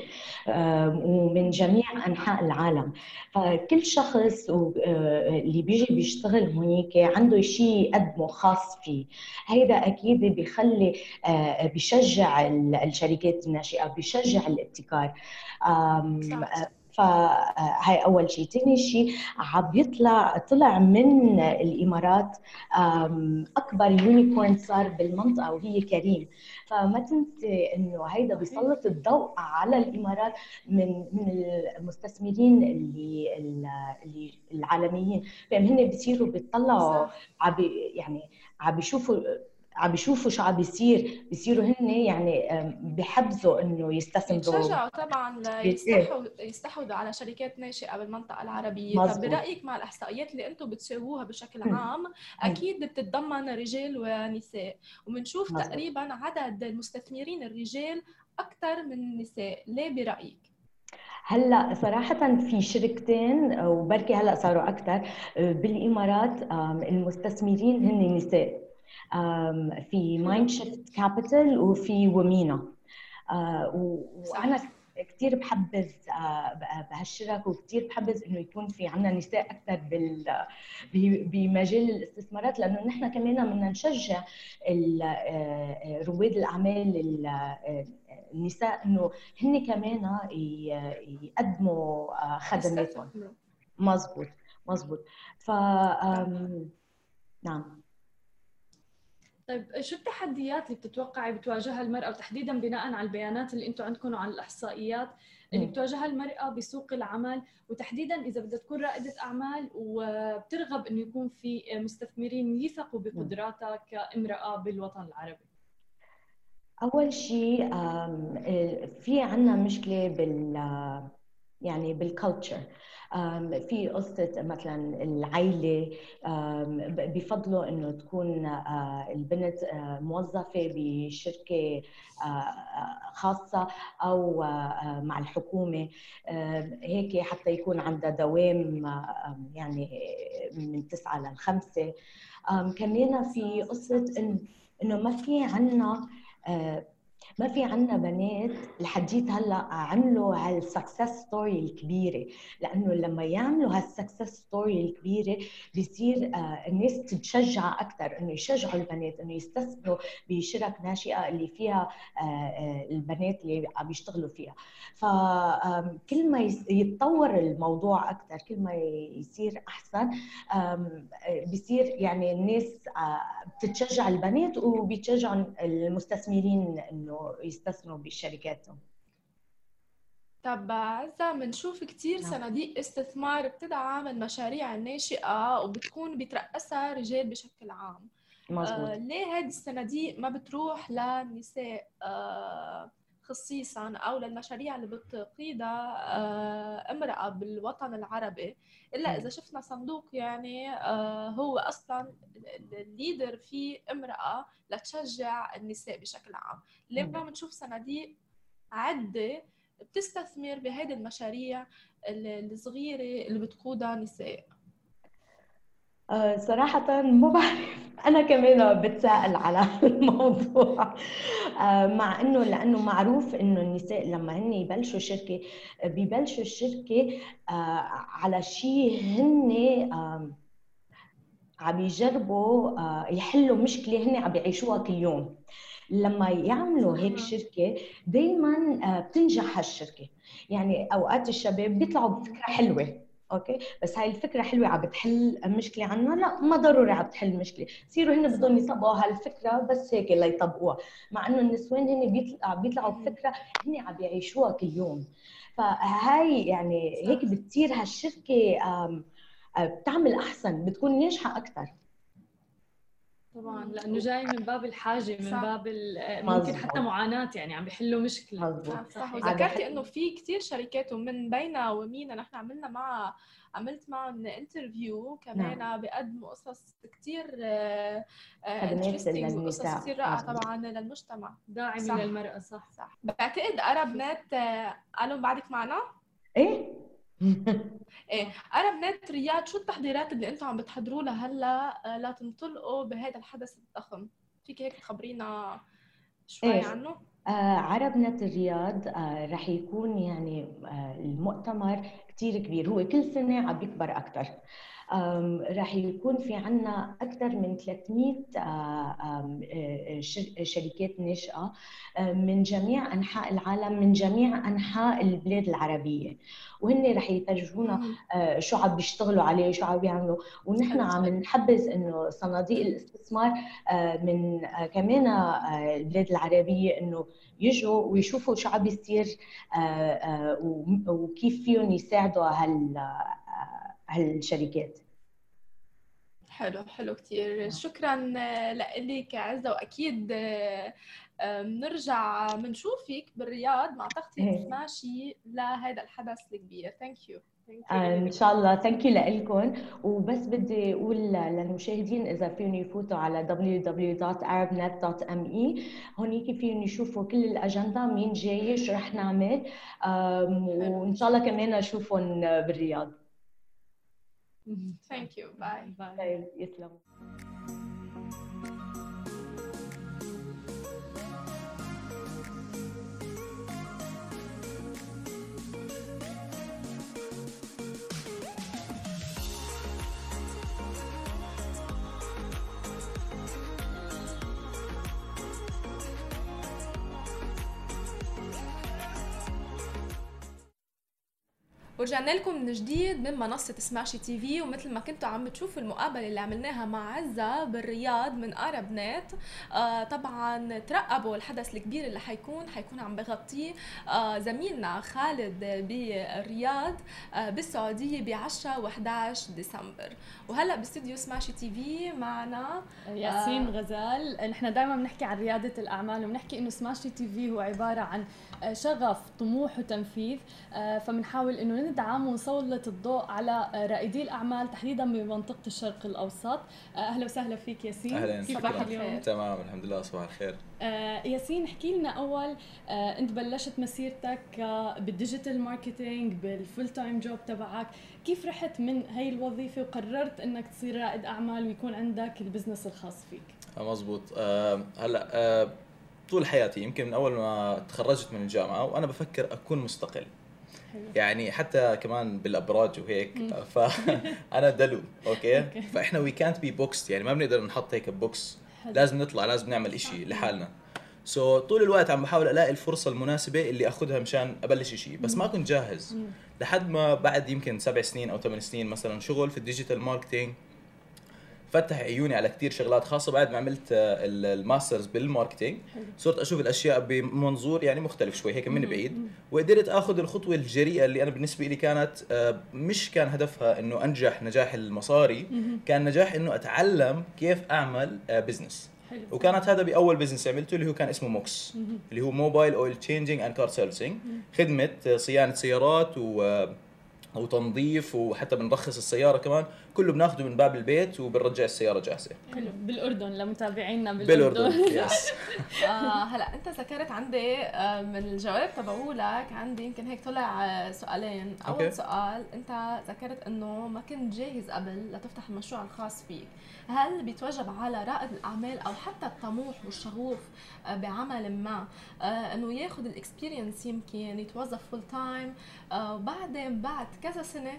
ومن جميع أنحاء العالم. فكل شخص اللي بيجي بيشتغل هونيك عنده شيء يقدمه خاص فيه. هيدا أكيد بيخلي بيشجع الشركات الناشئة بيشجع الابتكار. فهي أول شيء ثاني شيء عم يطلع طلع من الإمارات أكبر يونيكورن صار بالمنطقة وهي كريم. فما تنسي إنه هيدا بيسلط الضوء على الإمارات من من المستثمرين اللي اللي العالميين. فهن بيصيروا بيطلعوا يعني عم بيشوفوا عم بيشوفوا شو عم بيصير بيصيروا هن يعني بحبذوا إنه يستثمروا بيتشجعوا طبعا يستحوذوا على شركات ناشئة بالمنطقة العربية. مزبوط. طب برأيك مع الإحصائيات اللي أنتم بتشوفوها بشكل عام أكيد بتتضمن رجال ونساء. وبنشوف تقريبا عدد المستثمرين الرجال أكثر من النساء. ليه برأيك؟ هلأ صراحة في شركتين وبركي هلأ صاروا أكثر بالإمارات المستثمرين هن نساء. في MindShift Capital وفي Womena. آه، وأنا كثير بحبذ آه، بهالشرك وكثير بحبذ إنه يكون في عندنا نساء أكثر بال بمجال الاستثمارات لأنه نحن كمان بدنا نشجع آه، رواد الأعمال النساء إنه هن كمان يقدموا خدماتهم. مزبوط مزبوط. ف نعم. طيب شو التحديات اللي بتتوقعي بتواجهها المرأة؟ وتحديدا بناء على البيانات اللي أنتم عندكم وعلى الإحصائيات اللي بتواجهها المرأة بسوق العمل. وتحديدا إذا بدها تكون رائدة أعمال وبترغب إنه يكون في مستثمرين يثقوا بقدراتها كامرأة بالوطن العربي. أول شيء في عندنا مشكلة بال يعني بالكالتشر في قصة مثلا العائلة بفضلوا إنه تكون البنت موظفة بشركة آه، خاصة أو مع الحكومة. هيك حتى يكون عندها دوام يعني من تسعة للخمسة كمان في قصة إنه ما في عنا ما في عنا بنات لحديت هلا عملوا هال success story الكبيرة. لأنه لما يعملوا هال success story الكبيرة بيصير آه، الناس تتشجع أكثر إنه يشجعوا البنات إنه يستثمروا بشركة ناشئة اللي فيها آه، آه، البنات اللي عم يشتغلوا فيها. فكل ما يتطور الموضوع أكثر كل ما يصير أحسن بيصير يعني الناس بتتشجع البنات وبيتشجعوا المستثمرين إنه يستثمروا بشركاتهم طب عزة بنشوف كثير نعم. صناديق استثمار بتدعم المشاريع الناشئة وبتكون بترأسها رجال بشكل عام مزبوط. آه ليه هذه الصناديق ما بتروح للنساء آه خصيصا أو للمشاريع اللي بتقيدها آه، امرأة بالوطن العربي. إلا إذا شفنا صندوق يعني آه، هو أصلا الليدر فيه امرأة لتشجع النساء بشكل عام. ليه ما بنشوف صناديق عدة بتستثمر بهذه المشاريع الصغيرة اللي بتقودها نساء. صراحة ما بعرف. أنا كمان بتساءل على الموضوع. آه، مع إنه لأنه معروف إنه النساء لما هن يبلشوا شركة ببلشوا الشركة آه، على شيء هن عم يجربوا يحلوا مشكلة هن عم يعيشوها كل يوم. لما يعملوا هيك شركة دايما بتنجح هالشركة. يعني أوقات الشباب بيطلعوا بفكرة حلوة. أوكي؟ بس هاي الفكرة حلوة عم بتحل مشكلة عنا. لا ما ضروري عم بتحل مشكلة. يصيروا هن بدهم يطبقوا هالفكرة بس هيك ليطبقوها. مع إنه النسوان هن بيطلع بيطلعوا بفكرة هن عم بيعيشوها كل يوم. فهاي يعني هيك بتصير هالشركة بتعمل أحسن بتكون ناجحة أكثر طبعا لأنه جاي من باب الحاجة من صح. باب ممكن حتى معاناة يعني عم بيحلوا مشكلة. مزبوط. صح وذكرتي إنه في كثير شركات ومن بينها ومينا نحن عملنا مع عملت معهم انترفيو كمان نعم. بيقدموا قصص كثير انترستنج وقصص كثير رائعة طبعا للمجتمع. داعمة للمرأة صح. صح بعتقد أرب نت قالوا بعدك معنا؟ إيه؟ إيه أنا بنات رياض شو التحضيرات اللي أنتم عم بتحضروا لها هلا آه، لا تنطلقوا بهذا الحدث الضخم. فيك هيك تخبرينا شوي إيه. عنه؟ آه عرب نت الرياض آه رح يكون يعني آه المؤتمر كثير كبير. هو كل سنة عم بيكبر أكثر راح يكون في عنا أكثر من 300 آه، آه، شركات ناشئة من جميع أنحاء العالم من جميع أنحاء البلاد العربية. وهن رح يفرجونا آه، شو عم بيشتغلوا عليه شو عم بيعملوا. ونحن عم نحبذ إنه صناديق الاستثمار من كمان البلاد العربية إنه يجوا ويشوفوا شو عم بيصير وكيف فيهم يساعدوا هال هالشركات. حلو حلو كثير نعم. شكرا لك عزة وأكيد بنرجع بنشوفك بالرياض. مع تغطية. ماشي لهذا الحدث الكبير. thank you إن شاء الله. thank you لكم وبس بدي أقول للمشاهدين إذا فيهم يفوتوا على www.arabnet.me هونيك فيهم يشوفوا كل الأجندة مين جاي شو رح نعمل. وإن شاء الله كمان اشوفهم بالرياض. Mm-hmm. Thank you. Bye. Bye. ورجعنا لكم من جديد من منصة سماشي TV ومثل ما كنتوا عم تشوفوا المقابلة اللي عملناها مع عزة بالرياض من عرب نت آه طبعا ترقبوا الحدث الكبير اللي حيكون حيكون عم بغطيه آه زميلنا خالد بالرياض آه بالسعودية ب 10 و 11 ديسمبر. وهلأ باستديو سماشي TV معنا ياسين آه غزال. نحن دائما بنحكي عن ريادة الأعمال وبنحكي إنه سماشي TV هو عبارة عن شغف طموح وتنفيذ. آه، فبنحاول إنه ندعم ونسلط الضوء على رائدي الأعمال تحديدا بمنطقة الشرق الأوسط. آه، أهلا وسهلا فيك ياسين. أهلا كيفك اليوم. تمام الحمد لله صباح الخير. آه، ياسين احكي لنا أول أنت بلشت مسيرتك بال digital marketing بال full time job تبعك. كيف رحت من هي الوظيفة وقررت إنك تصير رائد أعمال ويكون عندك ال business الخاص فيك؟ مزبوط. هلأ طول حياتي يمكن من أول ما تخرجت من الجامعة وأنا بفكر أكون مستقل. يعني حتى كمان بالأبراج وهيك فانا دلو okay؟ فإحنا وي كانت بي بوكس يعني ما بنقدر نحط هيك ب box لازم نطلع لازم نعمل إشي لحالنا. so, طول الوقت عم بحاول ألاقي الفرصة المناسبة اللي أخذها مشان أبلش شيء بس ما كنت جاهز. لحد ما بعد يمكن سبع سنين أو ثمان سنين مثلا شغل في ال digital marketing فتح عيوني على كثير شغلات خاصة. بعد ما عملت آه، ال masters بال marketing صرت أشوف الأشياء بمنظور يعني مختلف شوي هيك من بعيد. وقدرت آخذ الخطوة الجريئة اللي أنا بالنسبة لي كانت آه، مش كان هدفها إنه أنجح نجاح المصاري كان نجاح إنه أتعلم كيف أعمل business حلو. وكانت هذا بأول business عملته اللي هو كان اسمه MOCS اللي هو mobile oil changing and car servicing خدمة صيانة سيارات و وتنظيف وحتى بنرخص السيارة كمان. كله بناخده من باب البيت وبنرجع السيارة جاهزة. حلو. بالأردن لمتابعينا بالأردن. بالأردن yes آه هلا أنت ذكرت عندي آه من الجواب تبعولك عندي يمكن هيك طلع آه سؤالين. أول okay. سؤال أنت ذكرت إنه ما كنت جاهز قبل لتفتح المشروع الخاص فيك. هل بيتوجب على رائد الأعمال أو حتى الطموح والشغوف آه بعمل ما إنه ياخذ ال experience يمكن يتوظف full time وبعدين بعد كذا سنة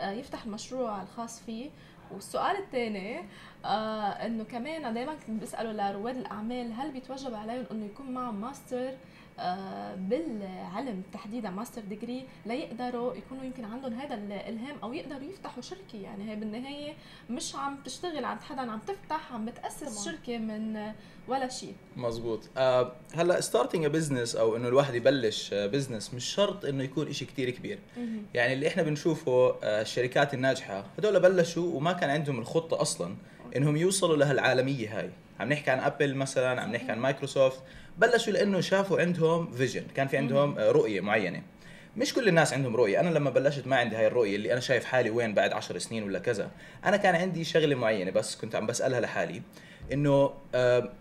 يفتح المشروع الخاص فيه. والسؤال الثاني آه إنه كمان دائما بساله لرواد الأعمال هل بيتوجب عليهم إنه يكون معهم ماستر؟ آه بالعلم تحديدا master degree ليقدروا يكونوا يمكن عندهم هذا الإلهام أو يقدروا يفتحوا شركة. يعني هي بالنهاية مش عم تشتغل عند حدا عم تفتح عم بتأسس طبعاً. شركة من آه، ولا شيء. مزبوط. آه هلأ starting business أو إنه الواحد يبلش business مش شرط إنه يكون إشي كتير كبير. يعني اللي إحنا بنشوفه آه الشركات الناجحة هدول بلشوا وما كان عندهم الخطة أصلا إنهم يوصلوا لهالعالمية هاي. عم نحكي عن ابل مثلا عم نحكي عن مايكروسوفت بلشوا لأنه شافوا عندهم vision كان في عندهم آه، رؤية معينة. مش كل الناس عندهم رؤية. أنا لما بلشت ما عندي هاي الرؤية اللي أنا شايف حالي وين بعد عشر سنين ولا كذا. أنا كان عندي شغلة معينة بس كنت عم بسألها لحالي. إنه آه،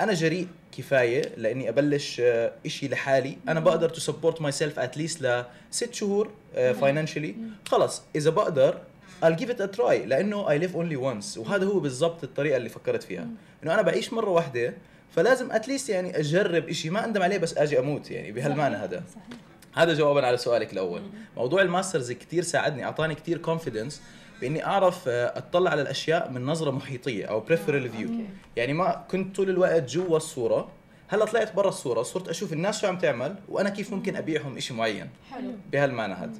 أنا جريء كفاية لإني أبلش آه، إشي لحالي. أنا بقدر to support myself at least لست شهور financially خلص. إذا بقدر I'll give it a try. لأنه I live only once. وهذا هو بالضبط الطريقة اللي فكرت فيها. إنه أنا بعيش مرة واحدة فلازم at least يعني أجرب إشي. ما أندم عليه بس آجي أموت يعني بهالمعنى هذا. صحيح. هذا جوابا على سؤالك الأول. موضوع ال masters كثير ساعدني أعطاني كثير confidence بإني أعرف آه، أطلع على الأشياء من نظرة محيطية أو peripheral view okay. يعني ما كنت طول الوقت جوا الصورة. هلأ طلعت برا الصورة صرت أشوف الناس شو عم تعمل وأنا كيف ممكن أبيعهم شيء معين. حلو. بهالمعنى هذا.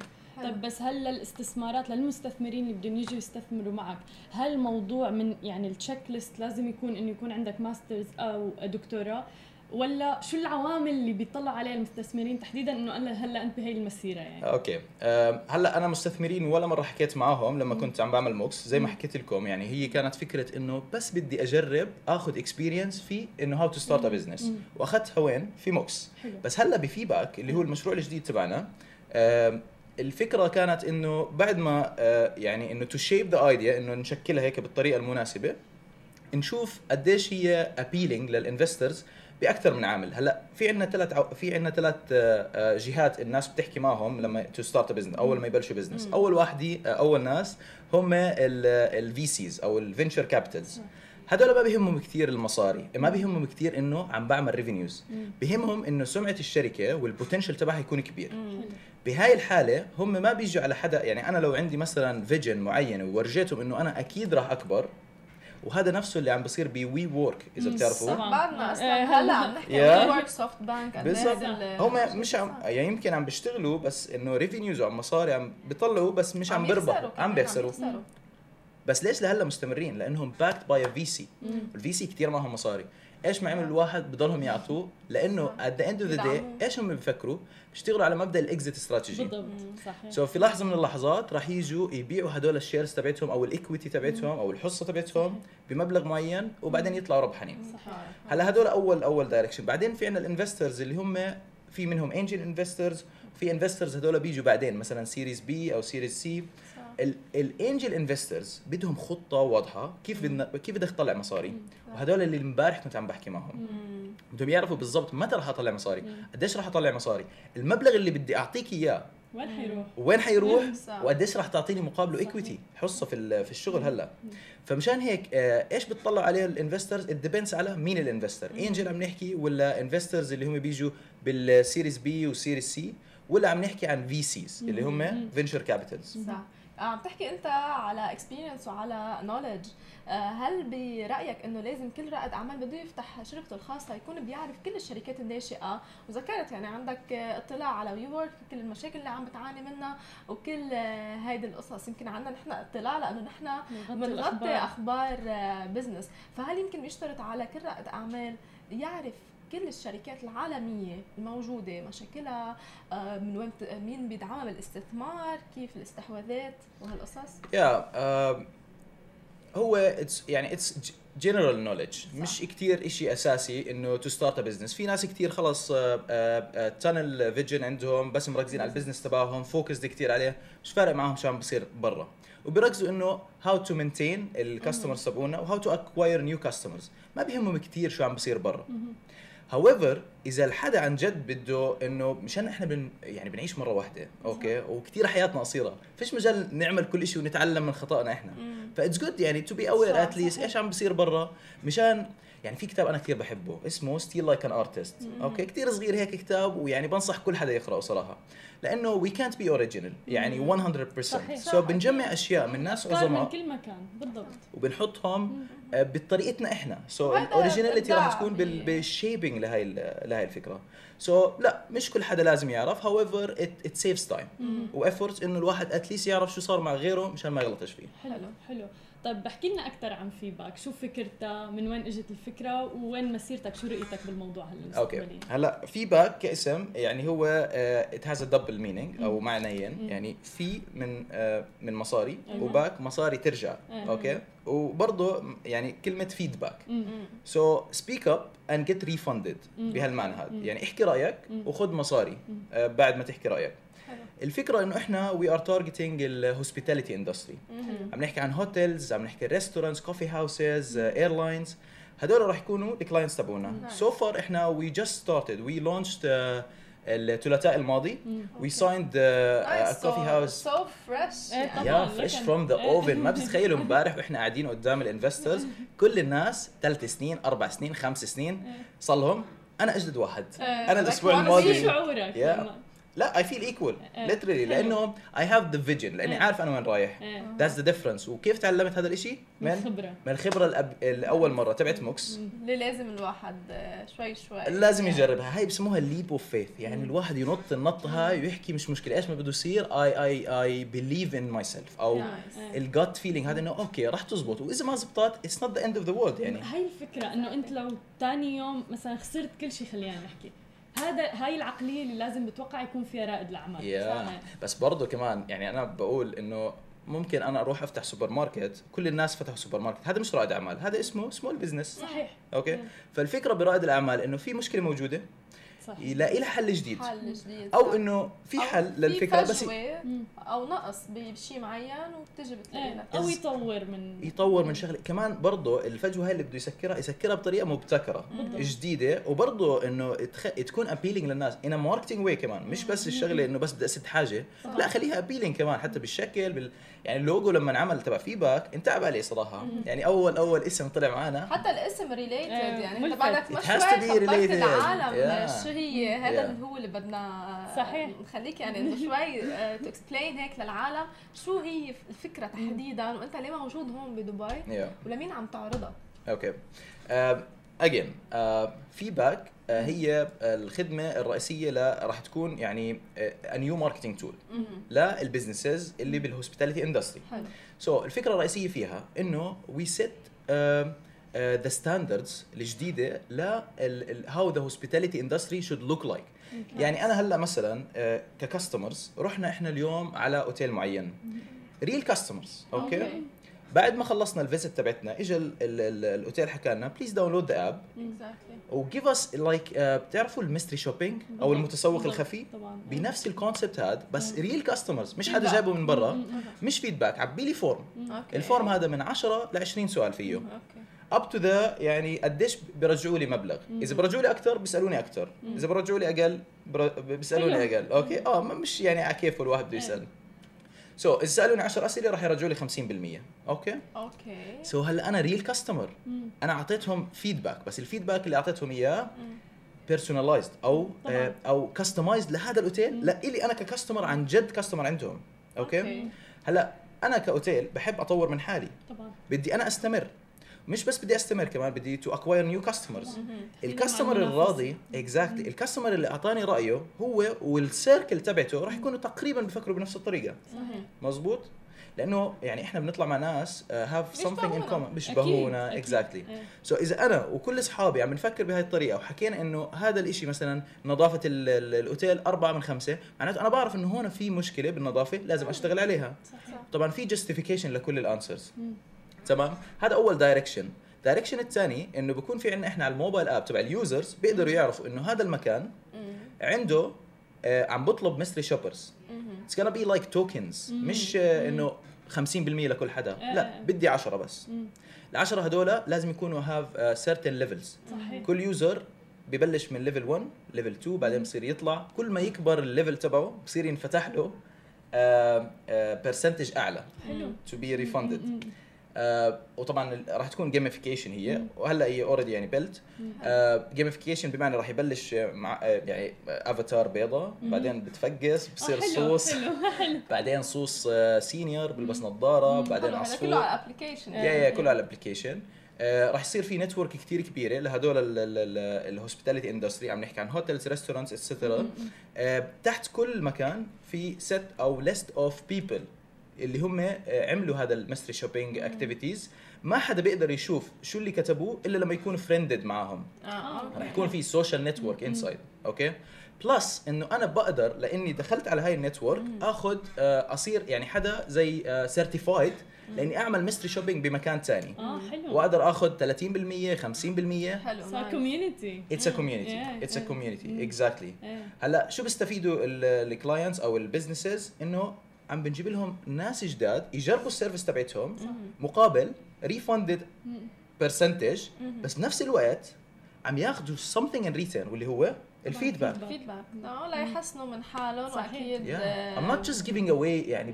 طيب بس هل للاستثمارات للمستثمرين اللي بدهم يجوا يستثمروا معك هل موضوع من يعني ال check list لازم يكون إنه يكون عندك masters أو دكتوراه؟ ولا شو العوامل اللي بيطلعوا عليها المستثمرين تحديدا إنه أنا هلأ انت بهي المسيرة يعني؟ okay. أه هلأ أنا مستثمرين ولا مرة حكيت معاهم لما كنت عم بعمل MOCS زي ما حكيت لكم يعني هي كانت فكرة إنه بس بدي أجرب آخذ experience في إنه how to start a business واخذتها وين في MOCS حلو. بس هلأ بفيباك اللي هو المشروع الجديد تبعنا أه الفكرة كانت إنه بعد ما أه يعني إنه to shape the idea إنه نشكلها هيك بالطريقة المناسبة نشوف قديش هي appealing لل investors بأكثر من عامل. هلأ في عندنا ثلاث عو... في عندنا ثلاث جهات الناس بتحكي معهم لما to start business أول ما يبلشوا business أول واحد أول ناس هم ال VCs أو ال venture capitals هدول ما بيهمهم كثير المصاري ما بيهمهم كثير إنه عم بعمل revenues بيهمهم إنه سمعة الشركة وال potential تبعها يكون كبير. بهاي الحالة هم ما بيجوا على حدا يعني أنا لو عندي مثلا vision معين وورجيتهم إنه أنا أكيد راح أكبر وهذا نفسه اللي عم بصير ب WeWork إذا طبعاً. بعدنا إيه، أصلا هلا. هلا. عم نحكي يا. عن WeWork SoftBank بالضبط. هم مش عم يعني يمكن عم بيشتغلوا بس إنه revenues وعم مصاري عم بيطلعوا بس مش عم بيربحوا عم بيخسروا. بس ليش لهلا مستمرين؟ لأنهم backed by VC ال VC كثير معهم مصاري. إيش ما عمل الواحد بضلهم يعطوه؟ لأنه at the end of the day. إيش هم بيفكروا؟ بيشتغلوا على مبدأ ال exit strategy. بالضبط. صحيح. so في لحظة من اللحظات راح يجوا يبيعوا هدول ال shares تبعتهم أو ال equity تبعتهم أو الحصة تبعتهم بمبلغ معين وبعدين يطلعوا ربحانين صحيح. هلا هدول اول أول direction بعدين في عندنا ال investors اللي هم في منهم angel investors في investors هدول بيجوا بعدين مثلا series B أو series C ال angel investors بدهم خطة واضحة كيف بدنا كيف بدك تطلع مصاري. وهدول اللي امبارح كنت عم بحكي معهم. بدهم يعرفوا بالضبط متى راح أطلع مصاري قديش راح أطلع مصاري. المبلغ اللي بدي أعطيك إياه وين حيروح؟ وين حيروح. وقديش راح تعطيني مقابله equity حصه في في الشغل هلأ. فمشان هيك آه، إيش بتطلع عليه ال investors it depends على مين ال investor angel عم نحكي ولا investors اللي هم بيجوا بال series B و series C ولا عم نحكي عن VCs اللي هم venture capitals صح. عم تحكي انت على experience وعلى knowledge هل برأيك انه لازم كل رائد أعمال بده يفتح شركته الخاصة يكون بيعرف كل الشركات الناشئة؟ وذكرت يعني عندك آه، اطلاع على WeWork كل المشاكل اللي عم بتعاني منها وكل آه، هيدي القصص. يمكن عندنا نحن اطلاع لأنه نحن بنغطي. أخبار business فهل يمكن بيشترط على كل رائد أعمال يعرف كل الشركات العالمية الموجودة مشاكلها آه، من وين مين بيدعمها بالاستثمار كيف الاستحواذات وهالقصص. yeah آه، هو it's يعني it's general knowledge مش كتير إشي أساسي إنه to start a business في ناس كتير خلص tunnel vision عندهم بس مركزين على ال business تبعهم focused كتير عليه. مش فارق معاهم شو عم بصير برا. وبيركزوا إنه how to maintain ال customers تبعونا و how to acquire new customers ما بيهمهم كتير شو عم بصير برا. however إذا الحدا عن جد بده إنه مشان إحنا بن يعني بنعيش مرة واحدة okay؟ وكثير حياتنا قصيرة فيش مجال نعمل كل شيء ونتعلم من خطأنا إحنا. ف it's good يعني to be aware at least إيش عم بصير برا مشان يعني في كتاب أنا كثير بحبه اسمه Steal Like an Artist okay؟ كثير صغير هيك كتاب ويعني بنصح كل حدا يقرأه صراحة. لأنه وي كانت بي اوريجينال يعني 100% صحيح. so بنجمع أشياء من ناس افكار من عظماء كل مكان بالضبط. وبنحطهم آه، بطريقتنا إحنا. so ال originality راح تكون بال shaping لهي لهي الفكرة. so لا مش كل حدا لازم يعرف. however it saves time و effort إنه الواحد at least يعرف شو صار مع غيره مشان ما يغلطش فيه. حلو حلو. طيب بحكي لنا أكثر عن Feeback شو فكرتها؟ من وين إجت الفكرة؟ وين مسيرتك؟ شو رؤيتك بالموضوع هلا okay؟ هلا Feeback كاسم يعني هو it has a double meaning أو معنيين يعني fee من آه، من مصاري أيوة. و back مصاري ترجع. أيوة. okay؟ وبرضه يعني كلمة feedback. so speak up and get refunded بهالمعنى هذا. يعني احكي رأيك وخذ مصاري آه، بعد ما تحكي رأيك. الفكرة إنه إحنا we are targeting ال hospitality industry عم نحكي عن hotels عم نحكي restaurants coffee houses airlines هدول راح يكونوا ال clients تبعونا. so far إحنا we just started we launched الثلاثاء الماضي. we signed كوفي هاوس سو فريش إيه. يا فريش فروم ذا إيه. اوفن ما بتتخيلوا امبارح وإحنا قاعدين قدام الانفسترز كل الناس ثلاث سنين أربع سنين خمس سنين. صار لهم أنا اجدد واحد. أنا الأسبوع الماضي. شعورك Yeah. لا اي فيل ايكوال إيه. ليترلي لأنه اي هاف ذا فيجن لأني إيه. عارف أنا وين رايح. إيه. ذاتس ذا ديفرنس وكيف تعلمت هذا الشيء من من خبرة. من الخبرة الأب... الأول مرة تبعت موكس اللي لازم الواحد آه، شوي شوي. لازم يجربها. هاي بسموها ال leap of faith يعني الواحد ينط النطة هاي ويحكي مش مشكلة. إيش ما بده يصير؟ I I I believe in myself أو Nice. ال gut feeling هذا إنه okay راح تزبط. وإذا ما زبطت it's not the end of the world يعني. هاي الفكرة إنه أنت لو ثاني يوم مثلا خسرت كل شيء خلينا نحكي. هذا هاي العقلية اللي لازم بتوقع يكون فيها رائد الأعمال. yeah. بس برضه كمان يعني أنا بقول إنه ممكن أنا أروح أفتح سوبر ماركت كل الناس فتحوا سوبر ماركت هذا مش رائد أعمال هذا اسمه small business صحيح. okay؟ فالفكرة برائد الأعمال إنه في مشكلة موجودة. صح يلاقي لها حل جديد. حل جديد أو صح. إنه في أو حل للفكرة بس أو نقص بشيء معين وبتجي بتلاقي إيه. لك أو يطور من يطور من شغلة. كمان برضه الفجوة هاي اللي بده يسكرها يسكرها بطريقة مبتكرة جديدة. وبرضه إنه تخ... تكون appealing للناس in marketing way كمان. مش بس الشغلة إنه بس بدي أسد حاجة. لا خليها appealing كمان حتى بالشكل بال... يعني اللوجو لما انعمل تبع Feeback انتعب عليه صراحة. يعني اول أول اسم طلع معنا حتى الاسم related إيه، يعني أنت. بعدك related. العالم Yeah. شو هي هذا Yeah. اللي هو اللي بدنا صحيح. نخليك يعني شوي to explain هيك للعالم شو هي الفكرة تحديدا وأنت ليه موجود هون بدبي؟ Yeah. ولمين عم تعرضها؟ okay again Feeback هي الخدمة الرئيسية ل راح تكون يعني new marketing tool لل businesses اللي بال hospitality industry حلو. so so, الفكرة الرئيسية فيها إنه we set the standards الجديدة ل how the hospitality industry should look like يعني أنا هلأ مثلا uh, ك customers رحنا إحنا اليوم على اوتيل معين. real customers okay. بعد ما خلصنا ال visit تبعتنا اجى ال- ال- ال- الأوتيل حكى لنا please download the app و give us like بتعرفوا ال mystery shopping أو المتسوق. الخفي؟ بنفس ال concept هذا بس real customers مش حدا جايبه من برا مش feedback عبي لي form ال form هذا من 10 ل 20 سؤال فيه. okay. up to the يعني قديش بيرجعوا لي مبلغ. إذا برجعوا لي أكثر بيسألوني أكثر إذا برجعوا لي أقل بيسألوني حلو. أقل. okay؟ آه مش يعني على كيف الواحد بده يسأل. so إذا سألوني 10 أسئلة راح يرجعوا لي 50% okay؟ okay. so هلأ أنا real customer أنا أعطيتهم feedback بس ال feedback اللي أعطيتهم إياه personalized أو طبعاً. آه أو customized لهذا الأوتيل. لأ إلي أنا ك customer عن جد customer عندهم. okay, okay. هلأ أنا كأوتيل بحب أطور من حالي. طبعا. بدي أنا أستمر. مش بس بدي أستمر كمان بدي to acquire new customers ال customer. الراضي exactly ال customer اللي أعطاني رأيه هو وال circle تبعته راح يكونوا تقريبا بفكروا بنفس الطريقة. صحيح مزبوط لأنه يعني إحنا بنطلع مع ناس have something in. common بيشبهونا exactly أكيد. إيه. so إذا أنا وكل أصحابي عم نفكر بهاي الطريقة وحكينا إنه هذا الإشي مثلا نظافة ال- ال- الأوتيل أربعة من خمسة معناته أنا بعرف إنه هون في مشكلة بالنظافة لازم أشتغل عليها. صح طبعا في justification لكل ال answers تمام؟ هذا أول direction ال direction الثاني إنه بكون في عندنا إحنا على ال mobile app تبع ال users بيقدروا يعرفوا إنه هذا المكان عنده آه عم بطلب mystery shoppers it's gonna be like tokens مش آه إنه 50% لكل حدا. لا بدي 10 بس. ال10 هدول لازم يكونوا have certain levels كل user ببلش من level 1 level 2 بعدين بصير يطلع. كل ما يكبر ال level تبعه بصير ينفتح له percentage أعلى. حلو. to be refunded وطبعا راح تكون gamification هي. وهلا هي already يعني built gamification بمعنى راح يبلش مع آه، يعني افاتار بيضة بعدين بتفقس بصير آه، حلو، صوص حلو حلو. بعدين صوص senior بلبس نظارة بعدين عصفور. كله على ال application yeah yeah كله على ال application آه راح يصير في network كثير كبيرة لهدول ال hospitality industry عم نحكي عن hotels restaurants etcetera تحت كل مكان في set أو list of people اللي هم آه، عملوا هذا ال mystery shopping activities ما حدا بيقدر يشوف شو اللي كتبوه إلا لما يكون friended معاهم. آه رح يكون في social network inside okay؟ plus إنه أنا بقدر لإني دخلت على هاي ال network آخذ آه، أصير يعني حدا زي certified لإني أعمل mystery shopping بمكان ثاني آه حلو. وأقدر آخذ 30% 50% حلو. صار. community it's a community it's a. community exactly هلأ شو بيستفيدوا ال clients أو ال businesses إنه عم بنجيب لهم ناس جداد يجربوا ال service تبعتهم مقابل refunded percentage بس بنفس الوقت عم ياخذوا something in return واللي هو ال feedback. feedback آه ليحسنوا من حالهم صحيح. واكيد Yeah. آه، I'm not just giving away يعني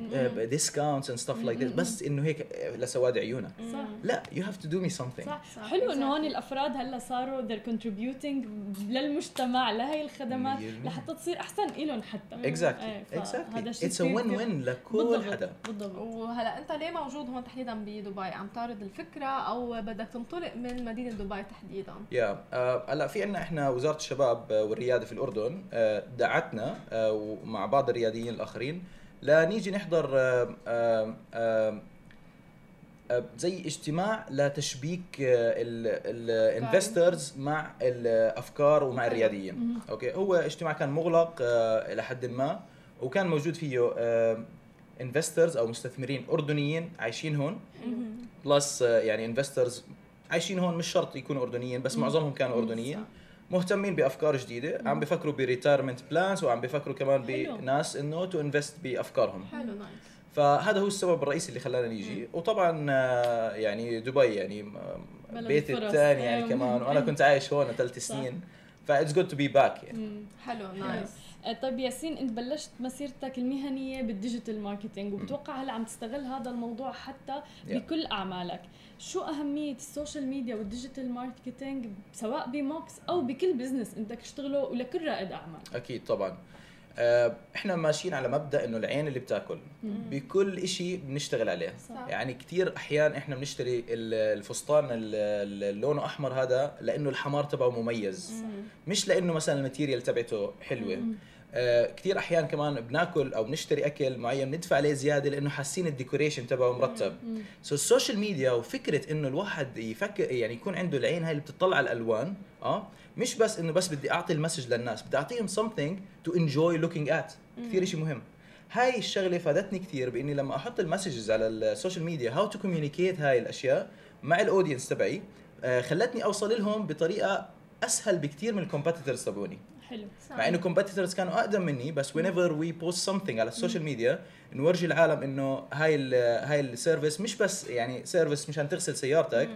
discounts and stuff like this بس إنه هيك آه، لسواد عيونك. صح. لا you have to do me something. صح, صح، حلو إنه. هون الأفراد هلأ صاروا they're contributing للمجتمع لهي الخدمات. لحتى تصير أحسن لهم حتى. exactly exactly فهذا شيء it's a win كتير- win لكل بالضبط حدا. بالضبط. وهلأ أنت ليه موجود هون تحديدا بدبي؟ عم تعرض الفكرة أو بدك تنطلق من مدينة دبي تحديدا؟ يا آه، هلأ في عندنا إحنا وزارة الشباب والرياده في الأردن آه، دعتنا آه، ومع بعض الرياديين الآخرين لنيجي نحضر آه، زي اجتماع لتشبيك ال investors مع الأفكار ومع الرياديين okay؟ هو اجتماع كان مغلق إلى حد ما وكان موجود فيه investors أو مستثمرين أردنيين عايشين هون plus يعني investors عايشين هون مش شرط يكونوا أردنيين بس معظمهم كانوا أردنيين. مهتمين بأفكار جديدة. عم بفكروا ب retirement plans وعم بفكروا كمان حلو. بناس إنه to invest بأفكارهم. حلو nice فهذا هو السبب الرئيسي اللي خلانا نيجي. وطبعا آه، يعني دبي يعني آه، بيتي الثاني. الفرص يعني أيوة. كمان. وأنا كنت عايش هون ثلاث سنين. ف it's good to be back يعني. مم. حلو nice آه، طيب ياسين إنت بلشت مسيرتك المهنية بال digital marketing وبتوقع هلا عم تستغل هذا الموضوع حتى. بكل أعمالك؟ شو أهمية ال social media وال digital marketing سواء بموكس أو بكل business أنت تشتغله ولكل رائد اعمال أكيد طبعا. آه، إحنا ماشيين على مبدأ إنه العين اللي بتاكل. بكل إشي بنشتغل عليه. صح. يعني كثير أحيان إحنا بنشتري ال- الفستان ال- ال- لونه أحمر هذا لأنه الحمار تبعه مميز. مش لأنه مثلا ال material تبعته حلوة. آه كثير أحيان كمان بناكل أو بنشتري أكل معين ندفع عليه زيادة لأنه حاسين ال decoration تبعه مرتب. so ال social media وفكرة إنه الواحد يفكر يعني يكون عنده العين هاي اللي بتطلع على الألوان آه مش بس إنه بس بدي أعطي ال message للناس بدي أعطيهم something to enjoy looking at. كثير شيء مهم. هاي الشغلة فادتني كثير بإني لما أحط ال messages على ال social media how to communicate هاي الأشياء مع ال audience تبعي آه خلتني أوصل لهم بطريقة أسهل بكثير من ال competitors تبعوني. حلو. مع إنه competitors كانوا أقدم مني بس whenever we post something على ال social media نورجي العالم إنه هاي ال هاي ال service مش بس يعني service مشان تغسل سيارتك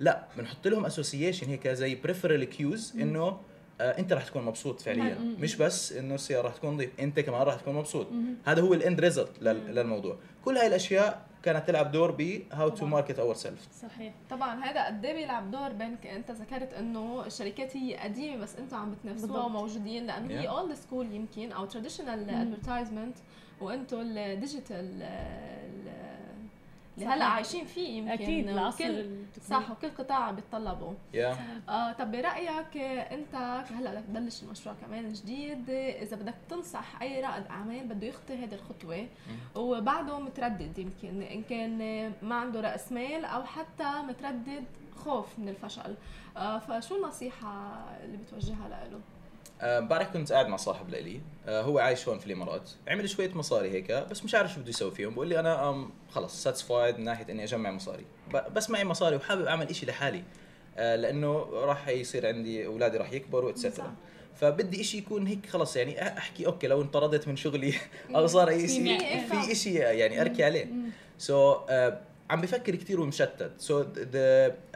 لا بنحط لهم association هيك زي peripheral cues إنه آه أنت رح تكون مبسوط فعليا. مش بس إنه السيارة رح تكون نظيف أنت كمان رح تكون مبسوط. هذا هو ال end result للموضوع. كل هاي الأشياء كانت تلعب دور ب how to market ourself صحيح. طبعا هذا قد إيه بيلعب دور بينك أنت ذكرت إنه الشركات هي قديمة بس أنتم عم بتنافسوها. وموجودين لأنه هي Yeah. Old school يمكن أو traditional advertisement وأنتم ال digital اللي هلا. عايشين فيه يمكن أكيد العصر. صح وكل قطاع بيتطلبوا. يا. آه طب برأيك أنت هلأ بدك تبلش المشروع كمان جديد إذا بدك تنصح أي رائد أعمال بده يخطي هذه الخطوة وبعده متردد يمكن إن كان ما عنده رأس مال أو حتى متردد خوف من الفشل. آه فشو النصيحة اللي بتوجهها له امبارح كنت قاعد مع صاحب لإلي آه، هو عايش هون في الإمارات. عمل شوية مصاري هيك بس مش عارف شو بده يسوي فيهم. بقول لي أنا خلص ساتسفايد من ناحية إني أجمع مصاري. بس معي مصاري وحابب أعمل إشي لحالي. آه، لأنه راح يصير عندي أولادي راح يكبروا. et cetera فبدي إشي يكون هيك خلص يعني أحكي okay لو انطردت من شغلي أو صار أي شيء. في إشي يعني أركي عليه. so, uh, عم بفكر كثير ومشتت. so,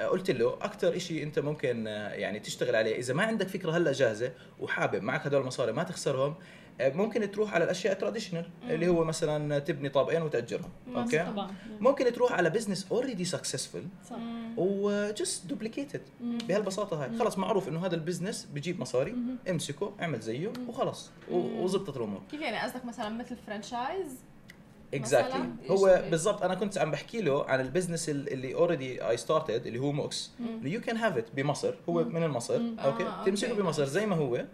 قلت له أكثر شيء أنت ممكن uh, يعني تشتغل عليه. إذا ما عندك فكرة هلا جاهزة وحابب معك هدول المصاري ما تخسرهم uh, ممكن تروح على الأشياء ال traditional اللي هو مثلا تبني طابقين وتأجرهم. okay؟ طبعا. ممكن تروح على بزنس اوريدي سكسسفul صح. و just duplicate it بهالبساطة هاي. خلص معروف إنه هذا ال business بجيب مصاري امسكه اعمل زيه وخلص. و- وزبطت الأمور. كيف يعني قصدك مثلا مثل franchise exactly مثلاً؟ هو؟ بالضبط أنا كنت عم بحكي له عن ال business ال- اللي already I started اللي هو موكس you can have it بمصر. هو من مصر okay؟ آه، تمسكه okay. بمصر زي ما هو.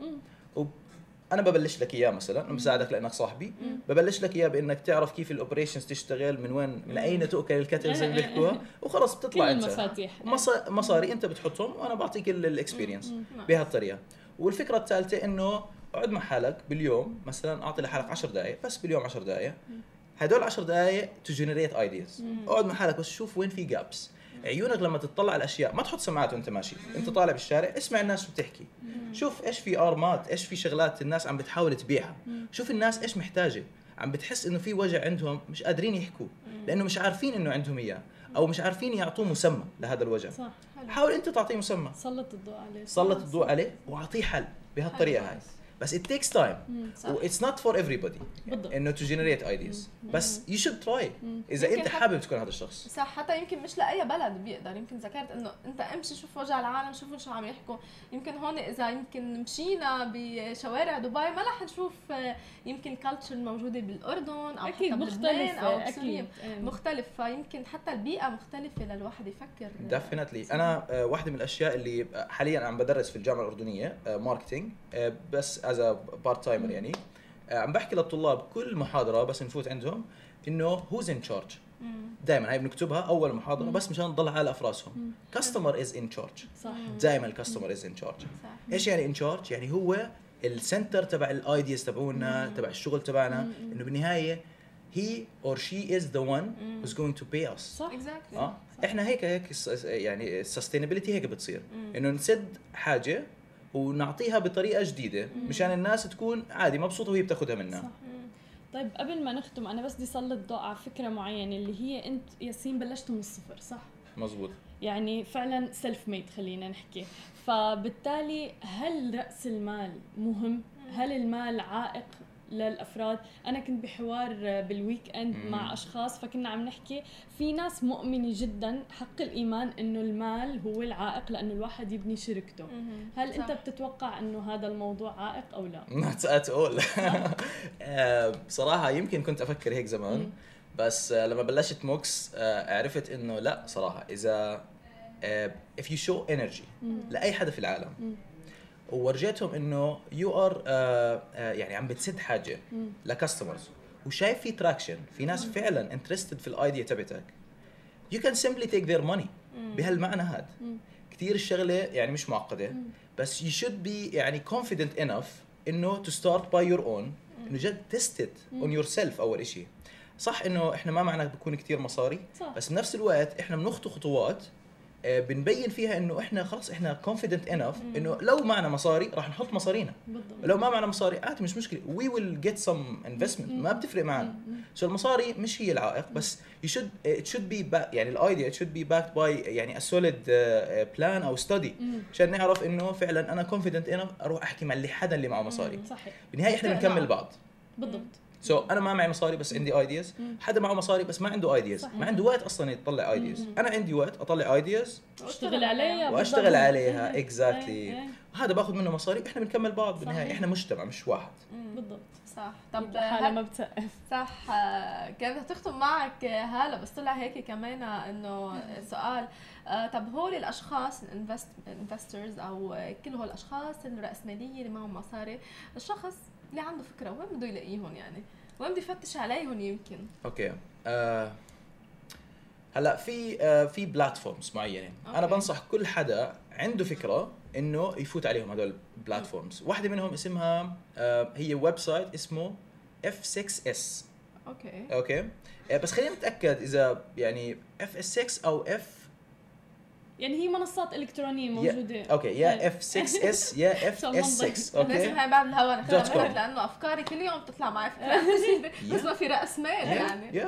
أنا ببلش لك إياه مثلا بساعدك لأنك صاحبي. ببلش لك إياه بإنك تعرف كيف ال operations تشتغل من وين من أين تؤكل الكتف زي ما بيحكوها. وخلص كل بتطلع أنت. المفاتيح. مص- مصاري أنت بتحطهم وأنا بعطيك ال experience بهالطريقة. والفكرة الثالثة إنه اقعد مع حالك باليوم مثلا أعطي لحالك 10 دقائق بس باليوم 10 دقائق هدول 10 دقائق to generate ideas اقعد مع حالك بس شوف وين في gaps عيونك لما تطلع على الأشياء ما تحط سماعات وأنت ماشي. أنت طالع بالشارع اسمع الناس شو بتحكي. شوف إيش في ارمات إيش في شغلات الناس عم بتحاول تبيعها. شوف الناس إيش محتاجة. عم بتحس إنه في وجع عندهم مش قادرين يحكوا لأنه مش عارفين إنه عندهم إياه أو مش عارفين يعطوه مسمى لهذا الوجع. صح حاول أنت تعطيه مسمى. سلط الضوء عليه. سلط الضوء عليه وأعطيه حل بهالطريقة هاي. بس it takes time. و it's not for everybody. بالضبط. انه to generate ideas. بس you should try. إذا أنت حابب تكون هذا الشخص. صح حتى يمكن مش لأي بلد بيقدر. يمكن ذكرت إنه أنت أمشي شوف وجع العالم شوفوا شو عم يحكوا. يمكن هون إذا يمكن مشينا بشوارع دبي ما رح نشوف آه، يمكن ال culture الموجوده بالأردن أو أكيد حتى بلبنان أو أكيد إيه. مختلف. فيمكن حتى البيئة مختلفة للواحد يفكر. definitely أنا آه، واحدة من الأشياء اللي حاليا عم بدرس في الجامعة الأردنية marketing بس as part timer يعني. آه، عم بحكي للطلاب كل محاضرة بس نفوت عندهم إنه who's in charge دائما هاي بنكتبها أول محاضرة بس مشان نضل على في راسهم customer is in charge صح. دائما ال customer is in charge إيش يعني in charge؟ يعني هو ال center تبع ال ideas تبعونا تبع الشغل تبعنا. إنه بالنهاية هي or she is the one who's going to pay us. صح. exactly آه؟ إحنا هيك هيك يعني ال sustainability هيك بتصير. إنه نسد حاجة ونعطيها بطريقة جديدة مشان الناس تكون عادي مبسوطة وهي بتاخذها منا صح. طيب قبل ما نختم أنا بس بدي سلط ضوء على فكرة معينة اللي هي أنت ياسين بلشتوا من الصفر صح؟ مزبوط يعني فعلا self made خلينا نحكي. فبالتالي هل رأس المال مهم؟ هل المال عائق؟ للأفراد. أنا كنت بحوار بال weekend. مع أشخاص فكنا عم نحكي. في ناس مؤمنة جدا حق الإيمان إنه المال هو العائق لأنه الواحد يبني شركته. هل صح. انت بتتوقع إنه هذا الموضوع عائق أو لا؟ At all. آه، بصراحة يمكن كنت أفكر هيك زمان بس آه، لما بلشت موكس آه، عرفت إنه لا صراحة إذا آه، if you show energy لأي حدا في العالم وورجيتهم إنه you are يعني عم بتسد حاجة ل customers وشايف في traction في ناس فعلا interested في ال idea تبعتك. You can simply take their money بهالمعنى هذا كثير الشغلة يعني مش معقدة. بس you should be يعني confident enough إنه to start by your own. إنه جد test it on yourself أول إشي. صح إنه إحنا ما معنا بكون كثير مصاري. صح. بس بنفس الوقت إحنا بنخطو خطوات بنبين فيها إنه إحنا خلص إحنا confident enough إنه لو معنا مصاري راح نحط مصارينا. بالضبط. لو ما معنا مصاري عادي مش مشكلة. we will get some investment ما بتفرق معنا. so المصاري مش هي العائق بس you should it should be يعني ال idea it should be backed by يعني a solid plan أو study عشان نعرف إنه فعلا أنا confident enough أروح أحكي مع اللي حدا اللي معه مصاري. صحيح. بالنهاية إحنا. بنكمل بعض. بالضبط. so so, أنا ما معي مصاري بس عندي ideas حدا معه مصاري بس ما عنده ideas. ما عنده وقت أصلا يطلع ideas أنا عندي وقت أطلع ideas اشتغل عليها. وأشتغل. عليها. exactly هذا باخذ منه مصاري. إحنا بنكمل بعض بالنهاية. إحنا مجتمع مش واحد. بالضبط. صح. طب طب حالها هل- ما بتسقف صح. كانت تختم معك هلا بس طلع هيك كمان إنه سؤال. آه، طب هول الأشخاص ال investors أو كل هول الأشخاص الرأسمالية اللي معهم مصاري الشخص اللي عنده فكرة؟ وين بده يلاقيهم يعني؟ وين بده يفتش عليهم يمكن؟ okay. آه هلأ في آه في platforms معينه أنا okay. بنصح كل حدا عنده فكرة إنه يفوت عليهم هدول ال platforms واحدة منهم اسمها آه، هي website اسمه F6S okay. okay. آه، بس خلينا نتأكد إذا يعني FS6 أو F يعني هي منصات إلكترونية موجودة. okay يا إيه. F6S يا عشان FS6 لازم okay؟ هاي بعد الهوا. نختار لأنه أفكاري كل يوم بتطلع معي. بس ما في رأس مال يعني.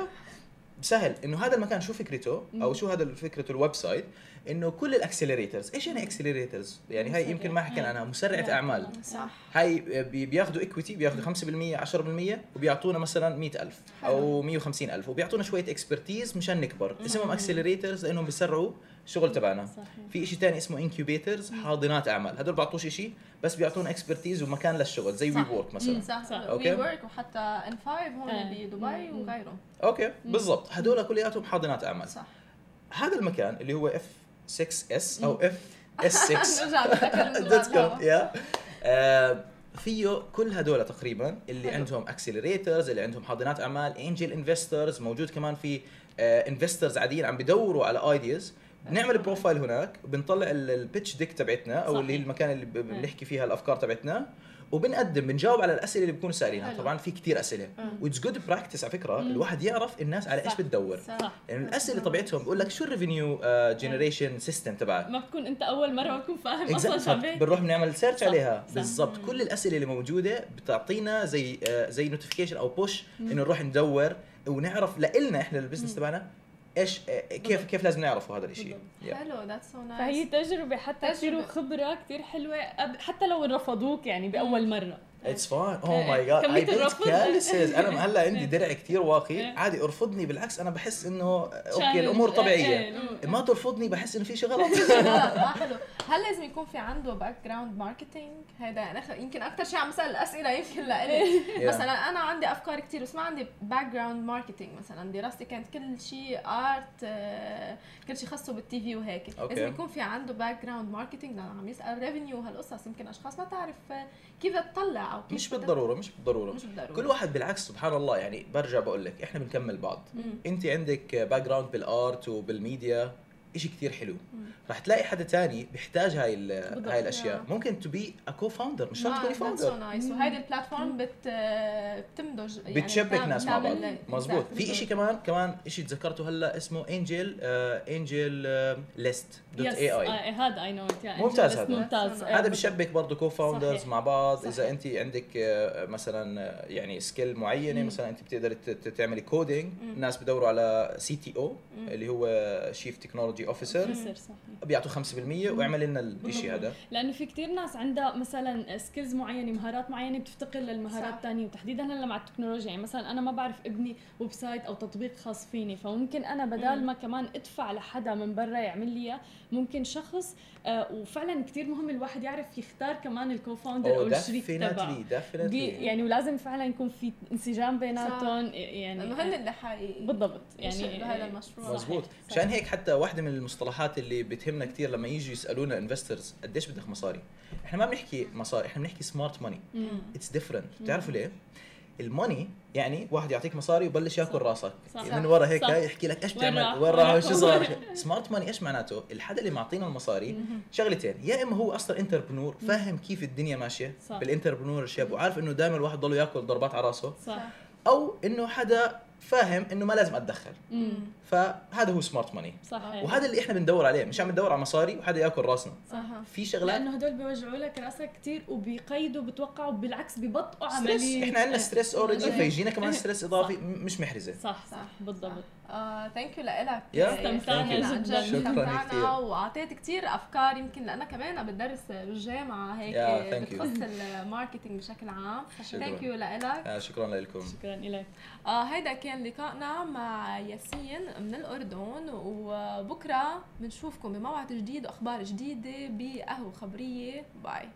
سهل. إنه هذا المكان شو فكرته؟ أو شو هذا فكرته ال website؟ إنه كل ال accelerators إيش يعني accelerators؟ يعني هاي يمكن ما حكينا عنها مسرعة أعمال. صح. هاي بي- بياخذوا equity بياخذوا 5% 10% وبيعطونا مثلا 100000 أو 150000 وبيعطونا شوية expertise مشان نكبر. اسمهم accelerators لأنهم بيسرعوا الشغل تبعنا. في شيء ثاني اسمه incubators حاضنات أعمال. هدول بيعطوش شيء بس بيعطونا expertise ومكان للشغل زي We. Work مثلا. صح صح. We okay. Work وحتى in5 هون آه. بدبي وغيرهم. okay بالضبط. هدول كلياتهم حاضنات أعمال. صح. هذا المكان اللي هو F6S أو FS6 نرجع نتذكر dot com. يا آه، فيه كل هدول تقريبا اللي حلو. عندهم accelerators اللي عندهم حاضنات أعمال angel investors موجود كمان في investors عاديين عم بدوروا على ideas بنعمل profile هناك بنطلع ال pitch deck تبعتنا أو اللي هي صحيح. المكان اللي بنحكي فيها الأفكار تبعتنا. وبنقدم بنجاوب على الأسئلة اللي بيكونوا سائلينها. طبعا في كثير أسئلة. what's good practice على فكرة الواحد يعرف الناس على إيش. بتدور. صح. يعني الأسئلة طبيعتهم بقول لك شو ال revenue generation system تبعك؟ ما بتكون أنت أول مرة ما تكون فاهم أصلا. شو. بنروح بنعمل search. عليها. بالضبط. كل الأسئلة اللي موجودة بتعطينا زي آه، زي notification أو push إنه نروح ندور ونعرف لنا إحنا ال business تبعنا إيش كيف كيف لازم نعرفه هذا الشيء. حلو that's so nice فهي تجربة حتى كثير تجربة. وخبرة كثير حلوة حتى لو رفضوك يعني بأول مرة it's fine oh إيه، my God I built الرفض. calluses أنا هلأ عندي إيه. درع كثير واقي إيه. عادي ارفضني بالعكس أنا بحس إنه. okay الأمور إيه، طبيعية إيه. ما ترفضني بحس إنه في شيء غلط ما حلو هل لازم يكون في عنده background marketing هذا أخ- يمكن أكثر شيء عم بسأل الأسئلة يمكن لإلي. مثلا أنا عندي أفكار كثير بس ما عندي background marketing مثلا دراستي كانت كل شيء art كل شيء خاصه بال TV وهيك. لازم يكون في عنده background marketing لأنه عم يسأل revenue هالقصص يمكن أشخاص ما تعرف آه، كيف تطلع أو كيف مش بالضرورة مش بالضرورة. مش بالضرورة. كل واحد بالعكس سبحان الله. يعني برجع بقول لك إحنا بنكمل بعض. انت عندك background بال art وبال media. شيء كثير حلو. رح تلاقي حدا تاني بيحتاج هاي. هاي الأشياء Yeah. ممكن to be a co-founder مش شرط تكوني founder وهيدي ال platform بت بتمدج يعني بتشبك ناس مع بعض مزبوط. في شيء كمان كمان شيء تذكرته هلا اسمه Angel AngelList dot اي اي هذا I know ممتاز هذا. ممتاز هذا. بشبك برضه co-founders. مع بعض إذا. انت عندك آه، مثلا آه، يعني skill معينة. مثلا انت ت- تعملي coding. الناس بدوروا على CTO. اللي هو chief technology officer بيعطوا 5% واعمل لنا الشيء هذا. لأنه في كتير ناس عندها مثلا skills معينة مهارات معينة بتفتقر للمهارات. الثانية وتحديدا هلا مع التكنولوجيا يعني مثلا أنا ما بعرف ابني website أو تطبيق خاص فيني فممكن أنا بدال. ما كمان أدفع لحدا من برا يعمل لي ممكن شخص آه وفعلا كتير مهم الواحد يعرف يختار كمان ال co-founder أو أو الشريك تبعه. يعني ولازم فعلا يكون في انسجام بيناتهم لأنه يعني هن اللي حيظبط يعني هذا المشروع. مزبوط. عشان هيك حتى واحدة من المصطلحات اللي بتهمنا كثير لما يجوا يسألونا investors قديش بدك مصاري؟ إحنا ما بنحكي مصاري إحنا بنحكي smart money. It's different بتعرفوا ليه؟ ال money يعني واحد يعطيك مصاري وبلش ياكل. راسك صح. من ورا هيك صح. يحكي لك إيش بتعمل وشو راح؟ صار smart money إيش معناته الحدا اللي معطينا المصاري شغلتين يا إما هو أصلا entrepreneur فاهم كيف الدنيا ماشية. بال entrepreneurship وعارف إنه دائما الواحد ضله ياكل ضربات على راسه صح أو إنه حدا فاهم إنه ما لازم أتدخل. فهذا هو سمارت ماني صح وهذا اللي إحنا بندور عليه مش عم ندور على مصاري وحدا يأكل راسنا. صح في شغلات لأنه هدول بيوجعوا لك راسك كثير وبيقيدوا بتوقعوا بالعكس بيبطئوا stress عملية. إحنا عندنا stress already صحيح. فيجينا كمان stress إضافي م- مش محرزة. صح صح. بالضبط. Thank you لك. استمتعنا عن جد جداً. استمتعنا كتير. وأعطيت كثير أفكار. يمكن لأنا كمان بدرس بالجامعة هيك Yeah, thank you. بتخص ال marketing بشكل عام. ثانك يو لك شكرا لكم. شكرا لك آه هيدا كان لقائنا مع ياسين. من الأردن وبكرة بنشوفكم بموعد جديد وأخبار جديدة بقهوة خبرية. Bye